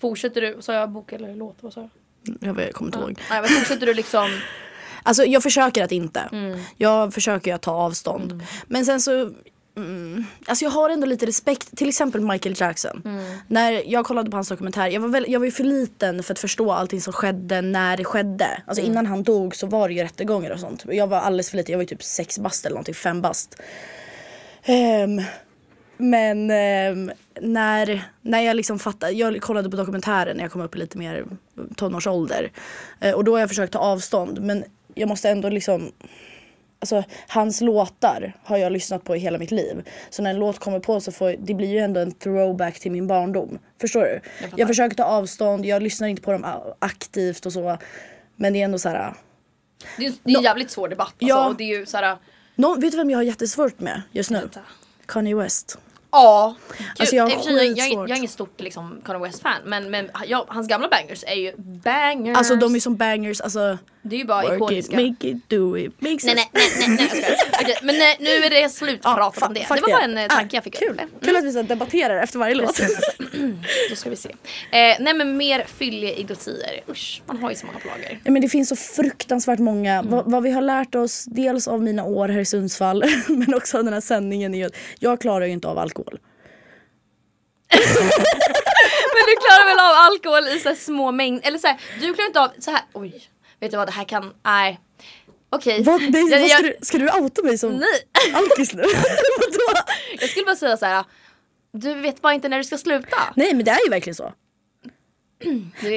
Fortsätter du, sa jag bok eller låt? Vad sa jag? Jag vet- kommer inte ihåg. Nej, men fortsätter du liksom Alltså jag försöker att inte. Mm. Jag försöker att ta avstånd. Men sen så Mm, alltså jag har ändå lite respekt, till exempel Michael Jackson. Mm. När jag kollade på hans dokumentär, jag var, väl, jag var ju för liten för att förstå allting som skedde när det skedde. Alltså Mm. innan han dog så var det ju rättegångar och sånt. Jag var alldeles för liten, jag var ju typ sex bast eller någonting, fem bast. Ehm, men ehm, när, när jag liksom fattade, jag kollade på dokumentären när jag kom upp i lite mer tonårsålder. Eh, och då har jag försökt ta avstånd men jag måste ändå liksom Alltså hans låtar har jag lyssnat på i hela mitt liv. Så när en låt kommer på så får det blir ju ändå en throwback till min barndom. Förstår du? fattar. Jag, försöker ta avstånd, jag lyssnar inte på dem aktivt och så. Men det är ändå så här. Det är, det är en jävligt svår debatt alltså, Ja. och det är ju såhär, Nå, vet du vem jag har jättesvårt med just nu? Kanye West. Ja. Gud, Alltså, jag sig, jag, jag, jag är ingen stort liksom, Kanye West-fan men, men hans gamla bangers är ju bangers. Alltså de är som bangers, alltså Det är ju bara work it, ikoniska. make it, do it, make Nej nej nej nej, nej. Okej, Men nej, nu är det slut pratat om det. Det var bara en eh, tanke jag fick Kul, upp. Mm. kul att vi så debatterar efter varje låt. Då ska vi se. Eh, nej men mer fylliga idiotier. Usch, man har ju så många plagor. Ja, men det finns så fruktansvärt många. Mm. Vad, vad vi har lärt oss, dels av mina år här i Sundsvall, men också av den här sändningen, är att jag klarar ju inte av alkohol. Men du klarar väl av alkohol i så små mängder? Eller så här, du klarar inte av så här. oj. Vet du vad det här kan, nej. Okej. Vad, nej, Jag- ska, du, ska du outa mig som Nej. alkis nu? Jag skulle bara säga så här. Du vet bara inte när du ska sluta. Nej men det är ju verkligen så.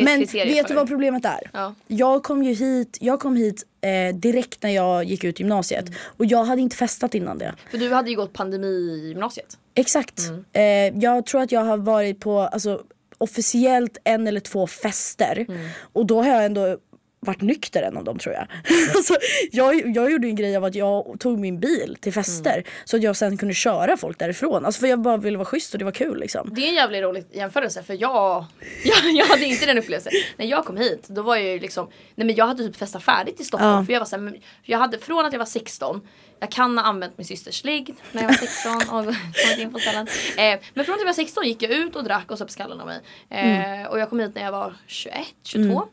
Men vet du vad problemet är? Ja. Jag kom ju hit, jag kom hit eh, direkt när jag gick ut gymnasiet Mm. och jag hade inte festat innan det. För du hade ju gått pandemi i gymnasiet. Exakt. Mm. Eh, jag tror att jag har varit på alltså, officiellt en eller två fester Mm. och då har jag ändå varit nykter en av dem tror jag. alltså, jag. Jag gjorde en grej av att jag tog min bil till fester Mm. så att jag sen kunde köra folk därifrån. Alltså för jag bara ville vara schysst och det var kul liksom. Det är en jävligt rolig jämförelse för jag, jag, jag hade inte den upplevelsen. När jag kom hit då var jag ju liksom, nej men jag hade typ festat färdigt i Stockholm. Ja. För jag var så här, jag hade från att jag var 16, jag kan ha använt min systers ligg när jag var 16 och kommit in på ställen. Eh, men från att jag var 16 gick jag ut och drack och söp skallen av mig. Eh, Och jag kom hit när jag var 21, 22.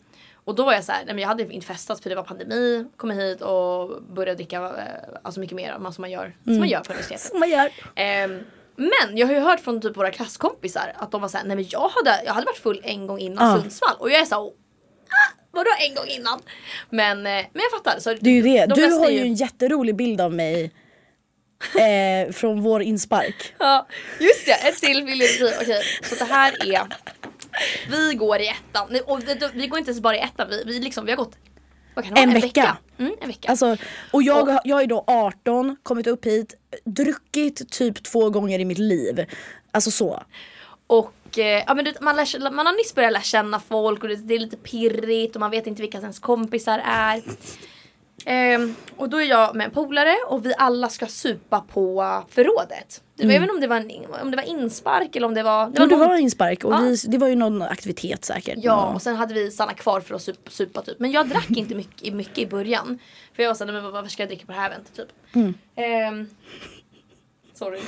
Och då var jag så här, nej men jag hade inte festat för det var pandemi, kom hit och började dricka eh, alltså mycket mer än som man gör, som man gör på universitetet. Som man gör. Ehm, men jag har ju hört från typ våra klasskompisar att de var såhär, nej men jag hade, jag hade varit full en gång innan Ja. Sundsvall och jag är såhär, ah, vadå en gång innan? Men, eh, men jag fattar. Så Det är ju det. de Du har ju en jätterolig bild av mig eh, från vår inspark. Ja, just det, ett till vill jag säga. Okej, så det här är, vi går i ettan, och vi, går inte ens bara i ettan, vi, vi, liksom, vi har gått vara? En vecka. Mm, en vecka. Alltså, och jag, Och- jag är då 18, kommit upp hit, druckit typ två gånger i mitt liv. Alltså så. Och eh, ja, men man, lär, man har nyss börjat lära känna folk och det, det är lite pirrigt och man vet inte vilka ens kompisar är. Ehm, och då är jag med en polare och vi alla ska supa på förrådet. Det var, vet inte om det var, en, om det var inspark eller om det var... Det var, det någon- var inspark och Ja. vi, det var ju någon aktivitet säkert. Ja, och sen hade vi stannat kvar för att supa, supa typ. Men jag drack inte mycket, mycket i början. För jag var såhär, "Nej, men varför ska jag dricka på det här eventet typ? Mm. Ehm, sorry.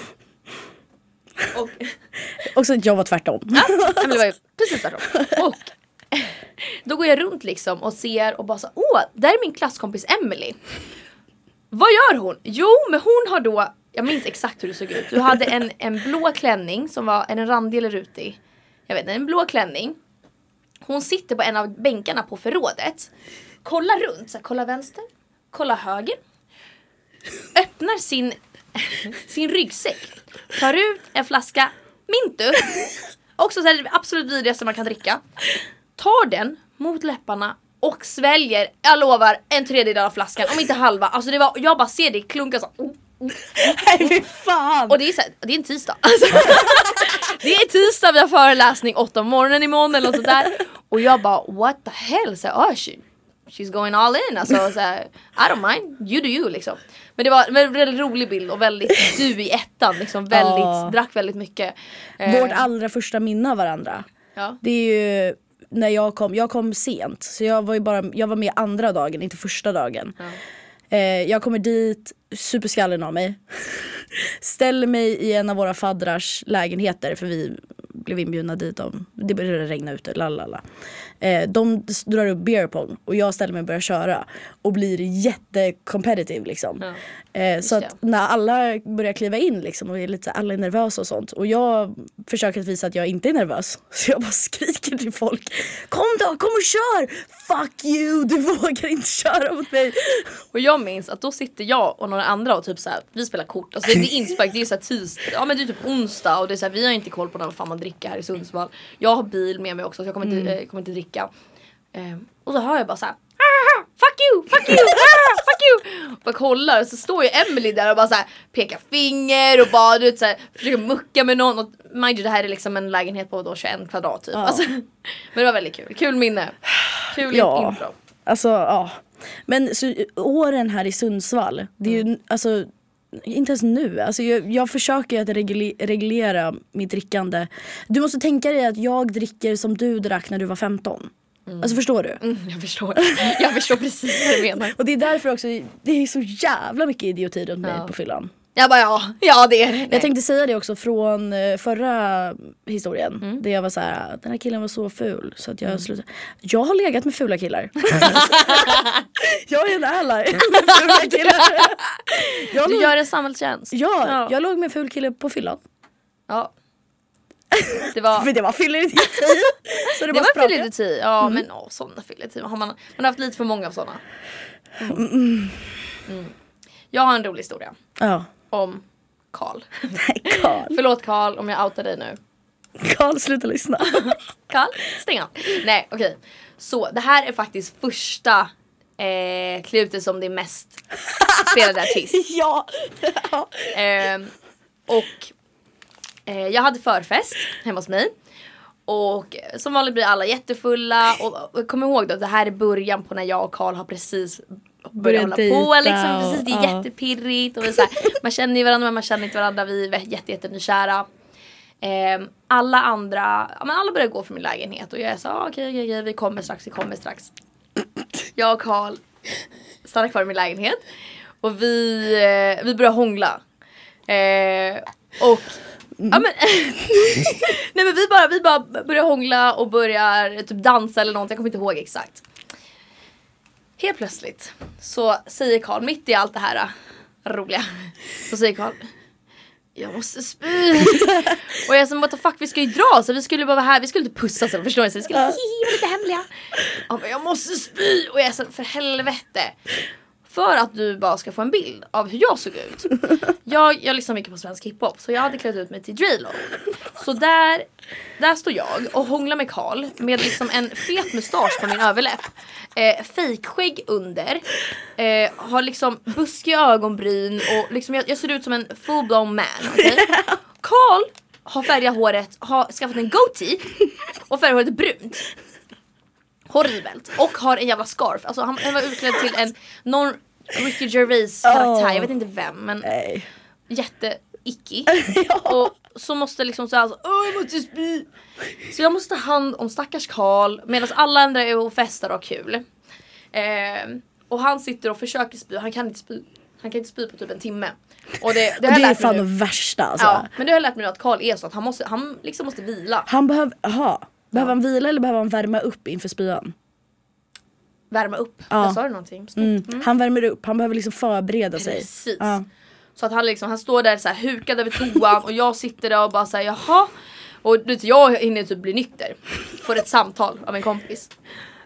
Och Också att jag var tvärtom. Ja, men det var ju precis tvärtom. Och då går jag runt liksom och ser och bara så åh, där är min klasskompis Emily. Vad gör hon? Jo, men hon har då, jag minns exakt hur det såg ut. Du hade en, en blå klänning som var, är den randig eller rutig? Jag vet inte, en blå klänning. Hon sitter på en av bänkarna på förrådet. Kollar runt, så här, kollar vänster, kollar höger. Öppnar sin, sin ryggsäck. Tar ut en flaska Mintu. Också så här, det absolut vidrigaste man kan dricka. Tar den mot läpparna och sväljer, jag lovar, en tredjedel av flaskan. Om inte halva. Alltså det var, jag bara ser det klunka så. oh, Nej fy fan! Och det är, så här, det är en tisdag. Alltså, det är tisdag, vi har föreläsning åtta om morgonen imorgon eller något sånt där. Och jag bara what the hell, så här, oh, she, she's going all in. Alltså, så här, I don't mind, you do you liksom. Men det var en väldigt rolig bild och väldigt du i ettan liksom. Väldigt, Ja. drack väldigt mycket. Eh, Vårt allra första minne av varandra. ja. Det är ju när jag kom, jag kom sent så jag var ju bara, jag var med andra dagen, inte första dagen. Ja. Eh, jag kommer dit, superskallen av mig. Ställer mig i en av våra faddrars lägenheter för vi blev inbjudna dit. Om, det började regna ute, lalala. Eh, de drar upp beer pong och jag ställer mig och börjar köra. Och blir jättecompetitive liksom. Ja. Eh, så att när alla börjar kliva in liksom och är lite alla är nervösa och sånt. Och jag försöker att visa att jag inte är nervös. Så jag bara skriker till folk. Kom då, kom och kör! Fuck you, du vågar inte köra mot mig. Och jag minns att då sitter jag och några andra och typ så här, vi spelar kort. Alltså det är inspark, det är så här tisdag, ja men det är typ onsdag och det är så här, vi har inte koll på när fan man dricker här i Sundsvall. Jag har bil med mig också så jag kommer inte, eh, kommer inte dricka. Ehm, och så hör jag bara så här. "Ah, Fuck you, fuck you, ah, fuck you! Och kollar och så står ju Emily där och bara så här pekar finger och bara du vet, så här, försöker mucka med någon. Och mind you, det här är liksom en lägenhet på då 21 kvadrat typ. Ja. Alltså, men det var väldigt kul, kul minne. Kul Ja. intro. Alltså ja. Men så, åren här i Sundsvall, det är ju Mm. alltså inte ens nu. Alltså jag, jag försöker ju att regle, reglera mitt drickande. Du måste tänka dig att jag dricker som du drack när du var 15. Alltså förstår du? Mm, jag förstår. Jag förstår precis vad du menar. Och det är därför också, det är så jävla mycket idioti runt mig Ja. på fyllan. Jag bara ja, ja det är det. Jag tänkte säga det också från eh, förra historien. Mm. Där jag var så här, den här killen var så ful så att jag slutade. Jag har legat med fula killar. jag är en ally med fula killar. Jag Du låg, gör en samhällstjänst. ja, Ja. jag låg med en ful kille på fyllan. Ja. Det var, För det var fylleri. så det, det var fylleri. Ja men åh, sådana fylleri. Har man, man har haft lite för många av sådana. Mm. Jag har en rolig historia Ja. om Karl. Förlåt Karl om jag outar dig nu. Karl, sluta lyssna. Karl, stäng av. Nej okej. Så det här är faktiskt första eh, klutet som det är mest spelade artist. ja. ja. Ehm, och eh, jag hade förfest hemma hos mig. Och eh, som vanligt blir alla jättefulla. Och, och kom ihåg då, det här är början på när jag och Karl har precis börjat hålla på. Liksom, precis, det är ja. jättepirrigt. Och vi så här, man känner ju varandra men man känner inte varandra. Vi är jätte, jättenykära. Ehm, alla andra, ja, men alla börjar gå från min lägenhet och jag är så ah, okej okej okej vi kommer strax, vi kommer strax. Jag och Karl stannar kvar i min lägenhet och vi, eh, vi börjar hångla. Eh, och Ja, men, nej men vi bara, vi bara börjar hångla och börjar typ dansa eller någonting, jag kommer inte ihåg exakt. Helt plötsligt så säger Karl mitt i allt det här äh, roliga. Så säger Karl jag måste spy. och jag som what the fuck vi ska ju dra så vi skulle bara vara här, vi skulle inte pussas eller förstår ni? Så vi skulle hihi, vara lite hemliga. Han bara, jag måste spy och jag så för helvete. För att du bara ska få en bild av hur jag såg ut. Jag, jag lyssnar mycket på svensk hiphop så jag hade klätt ut mig till Drilo. Så där, där står jag och hånglar med Karl med liksom en fet mustasch på min överläpp. Eh, fejkskägg under. Eh, har liksom buskiga ögonbryn och liksom jag, jag ser ut som en full blown man. okej? Karl har färgat håret, har skaffat en goatee och färgat håret brunt. Horribelt. Och har en jävla scarf. Alltså han, han var utklädd till en non Ricky Gervais karaktär. Oh. Jag vet inte vem men Nej. jätte icky. Och så måste liksom säga alltså, Åh, jag måste spy. Så jag måste ta hand om stackars Karl medan alla andra är och festar och har kul. Ehm, och han sitter och försöker spy, han kan inte spy. Han kan inte spy på typ en timme. Och det, det Och det är fan det värsta alltså. Ja, men det har jag lärt mig nu att Karl är så att han, måste, han liksom måste vila. Han behöver, aha. Behöver han vila eller behöver han värma upp inför spyan? Värma upp. Ja. Jag sa du någonting? Mm. Han värmer upp, han behöver liksom förbereda sig. Precis. Ja. Så att han liksom, han står där så här hukad över toan och jag sitter där och bara säger jaha. Och du vet, jag hinner typ bli nykter. Får ett samtal av en kompis.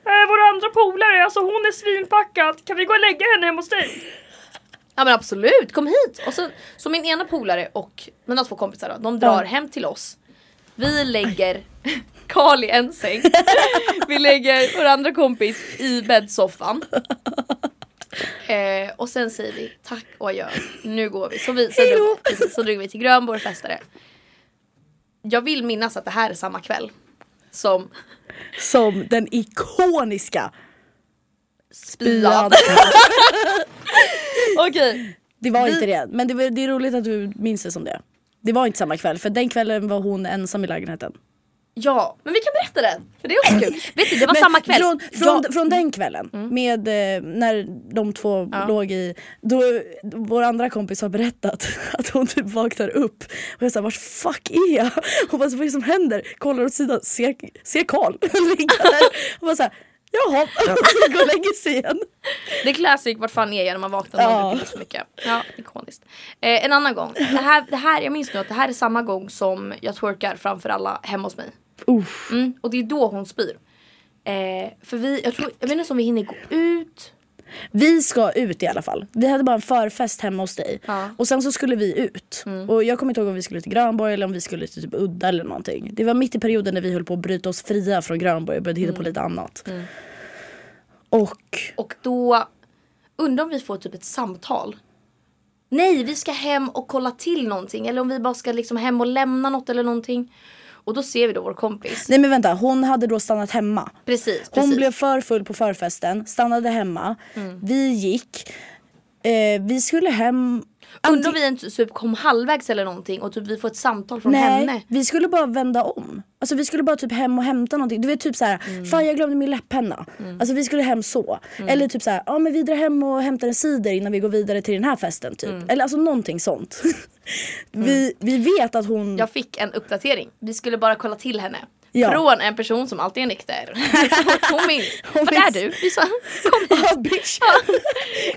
Eh, vår andra polare, alltså hon är svinpackad. Kan vi gå och lägga henne hemma hos dig? Ja men absolut, kom hit! Och så, så min ena polare och mina två kompisar då, de drar Ja. hem till oss. Vi lägger Karl i en säng. Vi lägger vår andra kompis i bäddsoffan. Eh, och sen säger vi tack och adjö. Nu går vi. Så, vi, så, drog, precis, så drog vi till Grönborg och festade. Jag vill minnas att det här är samma kväll. Som Som den ikoniska spyan. Okej. Det var Vi- inte det, men det, det är roligt att du minns det som det. Det var inte samma kväll, för den kvällen var hon ensam i lägenheten. Ja, men vi kan berätta den. För det är också kul. Vet du, det var Men samma kväll. Från, från, Jag- från den kvällen, med eh, när de två Ja. låg i, då vår andra kompis har berättat att hon typ vaknar upp och jag säger vart fuck är jag? Hon bara, vad är det som händer? Kollar åt sidan, ser, ser Karl ligga där och bara såhär jaha, går och lägger sig igen. Det är classic, vart fan är jag när man vaknar och Ja. druckit så mycket. Ja, ikoniskt. Eh, en annan gång. Det här, det här, jag minns nu att det här är samma gång som jag twerkar framför alla hemma hos mig. Uff. Mm, och det är då hon spyr. Eh, för vi, jag, tror, jag vet inte om vi hinner gå ut. Vi ska ut i alla fall. Vi hade bara en förfest hemma hos dig. Ja. Mm. Och sen så skulle vi ut. Och jag kommer inte ihåg om vi skulle till Grönborg eller om vi skulle till typ Udda eller någonting. Det var mitt i perioden när vi höll på att bryta oss fria från Grönborg och började hitta på Mm. lite annat. Och Och då undrar om vi får typ ett samtal. Nej, vi ska hem och kolla till någonting. Eller om vi bara ska liksom hem och lämna något eller någonting. Och då ser vi då vår kompis. Nej men vänta, hon hade då stannat hemma. Precis, Hon precis. blev för full på förfesten, stannade hemma. Mm. Vi gick. Eh, vi skulle hem. Undrar om vi inte typ kom halvvägs eller någonting och typ vi får ett samtal från Nej, henne. vi skulle bara vända om. Alltså vi skulle bara typ hem och hämta någonting. Du vet typ såhär, Mm. fan jag glömde min läpppenna. Alltså vi skulle hem så. Mm. Eller typ såhär, ja men vi drar hem och hämtar en cider innan vi går vidare till den här festen typ. Mm. Eller alltså någonting sånt. vi, vi vet att hon... Jag fick en uppdatering. Vi skulle bara kolla till henne. Ja. Från en person som alltid är nykter. hon minns. Minns. är du? Vi sa, kom hit. Ja, bitch. Kom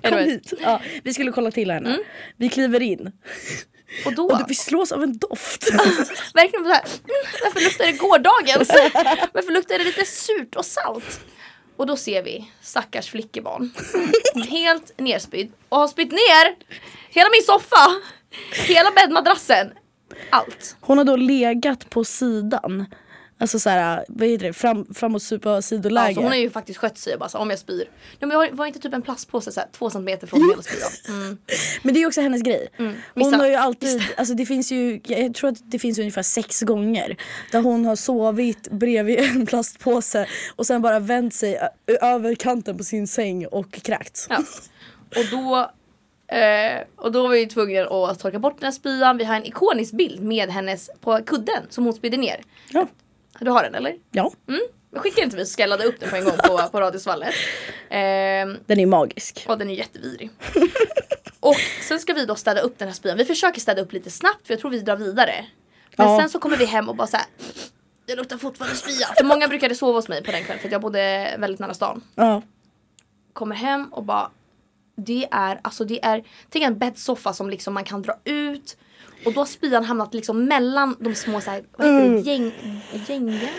Anyways. hit. Ja, vi skulle kolla till henne. Vi kliver in. Och då, Och vi slås av en doft. verkligen så här, mm, varför luktar det gårdagens? Varför luktar det lite surt och salt? Och då ser vi stackars flickebarn. Helt nerspydd. Och har spytt ner hela min soffa. Hela bäddmadrassen. Allt. Hon har då legat på sidan. Alltså såhär, vad heter det? Fram, framåt supa sidoläge. Alltså hon har ju faktiskt skött sig bara så, om jag spyr. Nej, men var, var inte typ en plastpåse så här, två centimeter från hela spyan? Mm. Men det är ju också hennes grej. Missa. Hon har ju alltid, alltså det finns ju, jag tror att det finns ungefär sex gånger där hon har sovit bredvid en plastpåse och sen bara vänt sig över kanten på sin säng och kräkts. Ja. Och då Eh, och då var vi tvungna att torka bort den här spyan. Vi har en ikonisk bild med hennes på kudden som hon spydde ner. Ja. Du har den eller? ja, Mm. Skicka den till mig så ska jag ladda upp den på en gång på, på Radiosvallet. Ehm, den är magisk. och den är jättevidrig. och sen ska vi då städa upp den här spyan. Vi försöker städa upp lite snabbt för jag tror vi drar vidare. Men Ja. sen så kommer vi hem och bara såhär Det luktar fortfarande spya. För många brukade sova hos mig på den kvällen för att jag bodde väldigt nära stan. Ja. Kommer hem och bara Det är alltså det är Tänk en bäddsoffa som liksom man kan dra ut. Och då har spyan hamnat liksom mellan de små såhär, vad heter Mm. det, gäng, gängar?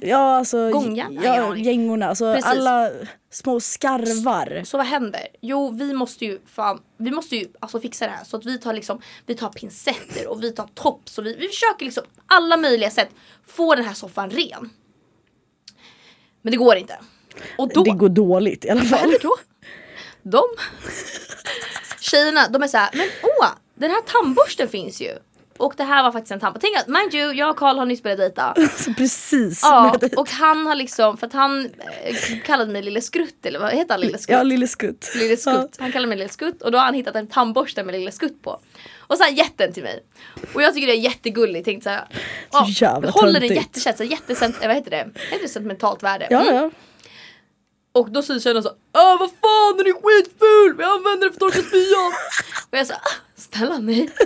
Ja alltså har ja, gängorna, alltså Precis. alla små skarvar. Så vad händer? Jo, vi måste ju fan, vi måste ju alltså fixa det här så att vi tar liksom, vi tar pincetter och vi tar tops och vi, vi försöker liksom alla möjliga sätt få den här soffan ren. Men det går inte. Och då, Det går dåligt i alla vad fall. händer då? De tjejerna, de är så här, men åh, den här tandborsten finns ju. Och det här var faktiskt en tandborste. Tänk att, mind you, jag och Karl har nyss börjat dejta. Så precis. Ja, och han har liksom, för att han eh, kallade mig Lille Skrutt eller vad heter han Lille Skrutt? Ja, lille skutt. Lille Skutt. Han kallar mig Lille Skutt och då har han hittat en tandborste med Lille Skutt på. Och så har han gett den till mig. Och jag tycker det är jättegulligt. Tänkte såhär, ja, jävla håller den jättekänt, så jättesent, vad heter det? Heter det sentimentalt värde? Ja, Mm. ja. Och då säger tjejerna så Åh vad fan den är skitful! Vi använder den för att torka spyan! Och jag sa snälla nej.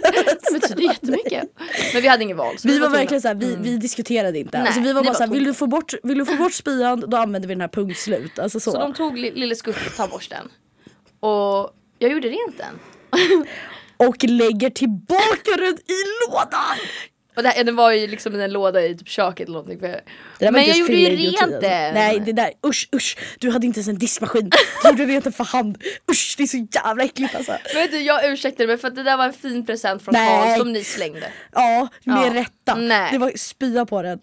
Det betyder jättemycket. Men vi hade ingen val. så Vi var tvungna. verkligen såhär, vi, vi diskuterade inte. Nej, alltså, vi var bara såhär, vill du, få bort, vill du få bort spyan då använder vi den här punkt slut. Alltså så. Så de tog li- Lille Skutt tandborsten. Och jag gjorde rent den. Och lägger tillbaka den i lådan! Och det här, den var ju liksom i en låda i typ köket eller någonting. För... Men jag gjorde ju rent den. Nej det där, usch usch. Du hade inte ens en diskmaskin. Du gjorde rent den för hand. Usch det är så jävla äckligt alltså. Men vet du, jag ursäktar mig för att det där var en fin present från. Karl som ni slängde. Ja, med Ja. rätta. Nej. Det var spya på den.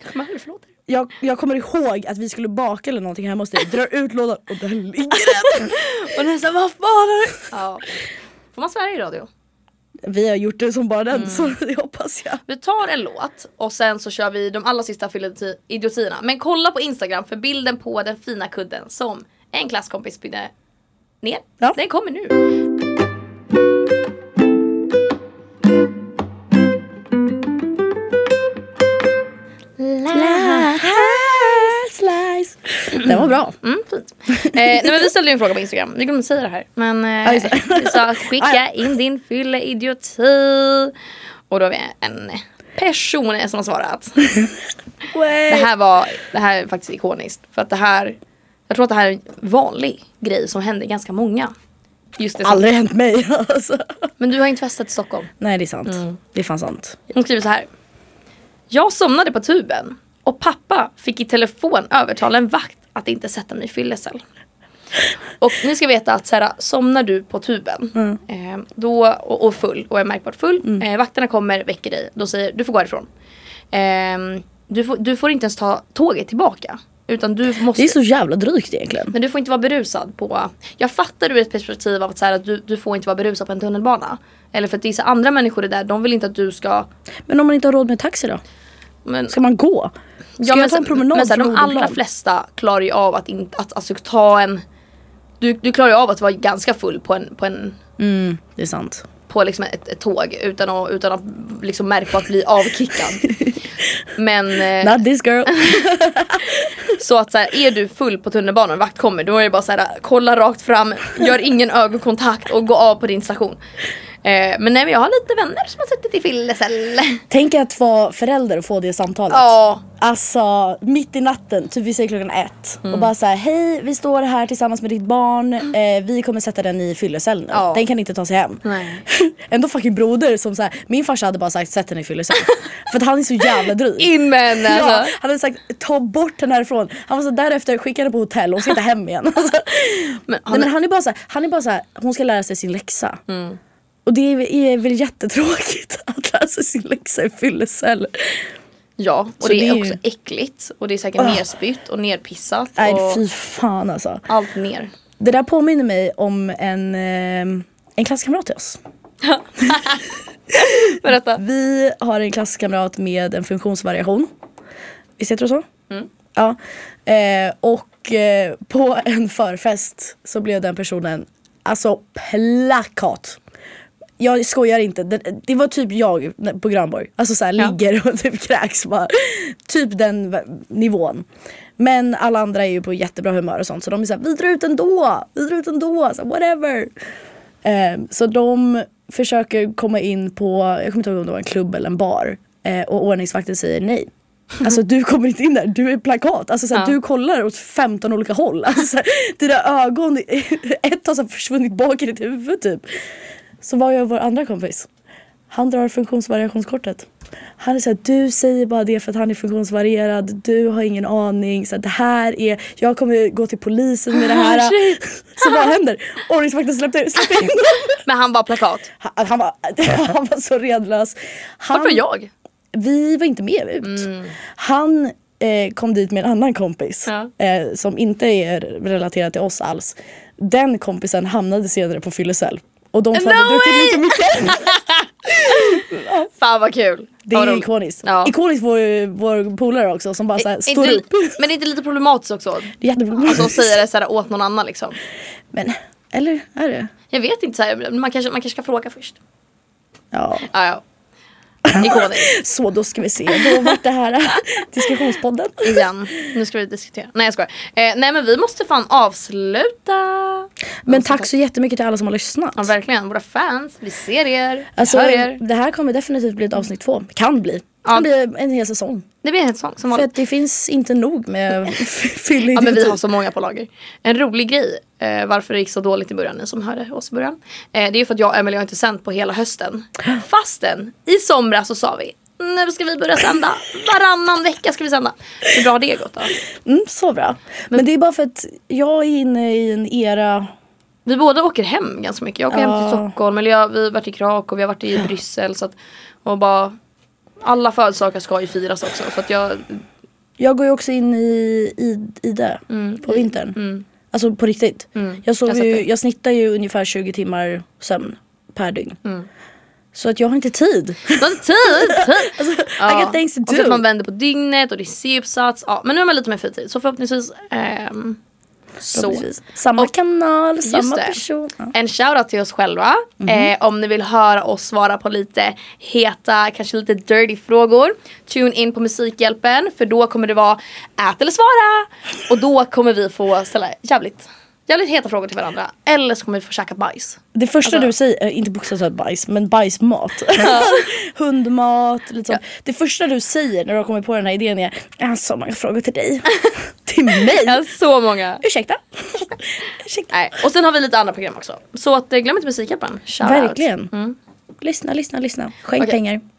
Jag, jag kommer ihåg att vi skulle baka eller någonting hemma hos dig. Drar ut lådan och där ligger den. Och den sa vad fan har du? Ja. Får man svära i radio? Vi har gjort det som bara Mm. den så det hoppas jag. Vi tar en låt och sen så kör vi de allra sista idiotierna. Men kolla på Instagram för bilden på den fina kudden som en klasskompis spydde ner. Ja. Den kommer nu. Den var bra. Mm, fint. Eh, nej men vi ställde ju en fråga på Instagram, vi glömde säga det här. Men eh, det. vi sa skicka in din fylla idioti. Och då har vi en person som har svarat. Det här var, det här är faktiskt ikoniskt. För att det här, jag tror att det här är en vanlig grej som händer ganska många. Just det, Aldrig hänt mig alltså. men du har inte festat i Stockholm. Nej det är sant. Mm. Det är fan sant. Hon skriver så här. Jag somnade på tuben och pappa fick i telefon övertala en vakt att inte sätta mig i fyllecell. Och ni ska veta att så här, somnar du på tuben eh, då, och, och full och är märkbart full. Eh, vakterna kommer, väcker dig. Då säger du får gå härifrån. Eh, du, får, du får inte ens ta tåget tillbaka. Utan du måste Det är så jävla drygt egentligen. men du får inte vara berusad på... Jag fattar ur ett perspektiv av att, så här, att du, du får inte vara berusad på en tunnelbana. Eller för att vissa andra människor är där, de vill inte att du ska... Men om man inte har råd med taxi då? Men, Ska man gå? Ska ja, men, jag ta en promenad men sen, från de allra flesta klarar ju av att, inte, att alltså, ta en du, du klarar ju av att vara ganska full på, en, på, en, Mm, det är sant. på liksom ett, ett tåg utan att, utan att liksom märka att bli avkickad. Men eh, Not this girl. så att så här, är du full på tunnelbanan och vakt kommer då är det bara så här, kolla rakt fram, gör ingen ögonkontakt och gå av på din station. Eh, men nej, jag har lite vänner som har suttit i fyllecell. Tänk att vara förälder och få det samtalet. Ja, Alltså mitt i natten, typ vi säger klockan ett. Mm. Och bara så här, hej vi står här tillsammans med ditt barn. Eh, vi kommer sätta den i fyllecell nu. Ja. Den kan inte ta sig hem. Nej. Ändå fucking broder som så här, min farsa hade bara sagt sätt den i fyllecell. För att han är så jävla dryg. in med henne Ja, alltså. han hade sagt ta bort den härifrån. Han var så därefter skickade på hotell och ska inte hem igen. Alltså, Men han, nej, men han är bara så här, han är bara så hon ska lära sig sin läxa. Mm. Och det är, väl jättetråkigt att sig sin läxa i fyllecell. ja, och det det är också äckligt och det är säkert Ah. nerspytt och nerpissat Nej och fy fan alltså. allt ner. Det där påminner mig om en, eh, en klasskamrat till oss. Berätta. Vi har en klasskamrat med en funktionsvariation. Visst heter det så? Mm. Ja. Eh, och eh, på en förfest så blev den personen alltså plakat. Jag skojar inte. Det, det var typ jag på Granborg. Alltså såhär Ja. ligger och typ kräks bara. Typ den nivån. Men alla andra är ju på jättebra humör och sånt så de är såhär vi drar ut ändå. Vi drar ut ändå. Så, whatever. Eh, så de försöker komma in på, jag kommer inte ihåg om det var en klubb eller en bar. Eh, och ordningsvakten säger nej. Alltså du kommer inte in där, du är plakat. Alltså såhär, Ja. du kollar åt 15 olika håll. Alltså, såhär, dina ögon, ett har så försvunnit bak i ditt huvud typ. Så vad gör vår andra kompis? Han drar funktionsvariationskortet. Han är såhär, du säger bara det för att han är funktionsvarierad. Du har ingen aning. Så här, det här är, jag kommer gå till polisen med det här. så vad händer? Ordningsvakten släppte, släppte in honom. Men han var plakat. Han, han, var, han var så redlös. Han, Varför jag? Vi var inte med ut. Han eh, kom dit med en annan kompis Ja. eh, som inte är relaterad till oss alls. Den kompisen hamnade senare på fyllecell. Och de hade No druckit lika mycket. Fan vad kul. Det är roligt. ikoniskt. Ja. Ikoniskt vår, vår polare också som bara så här, Är står inte, upp. Men det är inte lite problematiskt också? Det är jätteproblematiskt. Alltså att säga det så här åt någon annan liksom. Men, eller är det? Jag vet inte, så här, man, kanske, man kanske ska fråga först. Ja. Ja, ja. Ikoniskt. Så då ska vi se. Då vart det här diskussionspodden. Igen. Nu ska vi diskutera. Nej jag skojar. Eh, nej men vi måste fan avsluta. Men tack så jättemycket till alla som har lyssnat. Ja verkligen, våra fans. Vi ser er. Vi Alltså, hör er. det här kommer definitivt bli ett avsnitt två. Kan bli. Ja. bli en hel säsong. Det blir en helt sång som För att det finns inte nog med fyllig Ja men vi har så många på lager. En rolig grej, eh, varför det gick så dåligt i början, ni som hörde oss i början. Eh, det är för att jag och Emelie har inte sänt på hela hösten. Fastän i somras så sa vi nu ska vi börja sända. Varannan vecka ska vi sända. Hur bra har det gått då? Mm, så bra. Men, det är bara för att jag är inne i en era Vi båda åker hem ganska mycket. Jag åker hem Ja. till Stockholm, eller jag, vi har varit i Krakow, vi har varit i Bryssel. Så att, och bara, alla födelsedagar ska ju firas också. Så att jag, Jag går ju också in i, i, i det på vintern. Alltså på riktigt. Mm. Jag, sover Jag ju, jag snittar ju ungefär 20 timmar sömn per dygn. Så att jag har inte tid. du har inte tid! tid. Alltså, I got things to Och så att do. man vänder på dygnet och det är C-uppsats. Ja, men nu har man lite mer fritid. Så förhoppningsvis ehm, så. Samma Och- kanal, samma person. Ja. En shoutout till oss själva. Mhm. Eh, om ni vill höra oss svara på lite heta, kanske lite dirty frågor. Tune in på Musikhjälpen för då kommer det vara ät eller svara. Och då kommer vi få ställa jävligt, jävligt heta frågor till varandra. Eller så kommer vi få käka bajs. Det första Alltså- du säger, äh, inte bokstavligt bajs, men bajsmat. Hundmat, lite sånt. Det första du säger när du har kommit på den här idén är Jag har så många frågor till dig. till mig? Jag har så många. Ursäkta? Ursäkta? Nej. Och sen har vi lite andra program också. Så att, eh, glöm inte Musikhjälpen. Shoutout. Verkligen. Lyssna, lyssna, lyssna. Skänk Okej. pengar.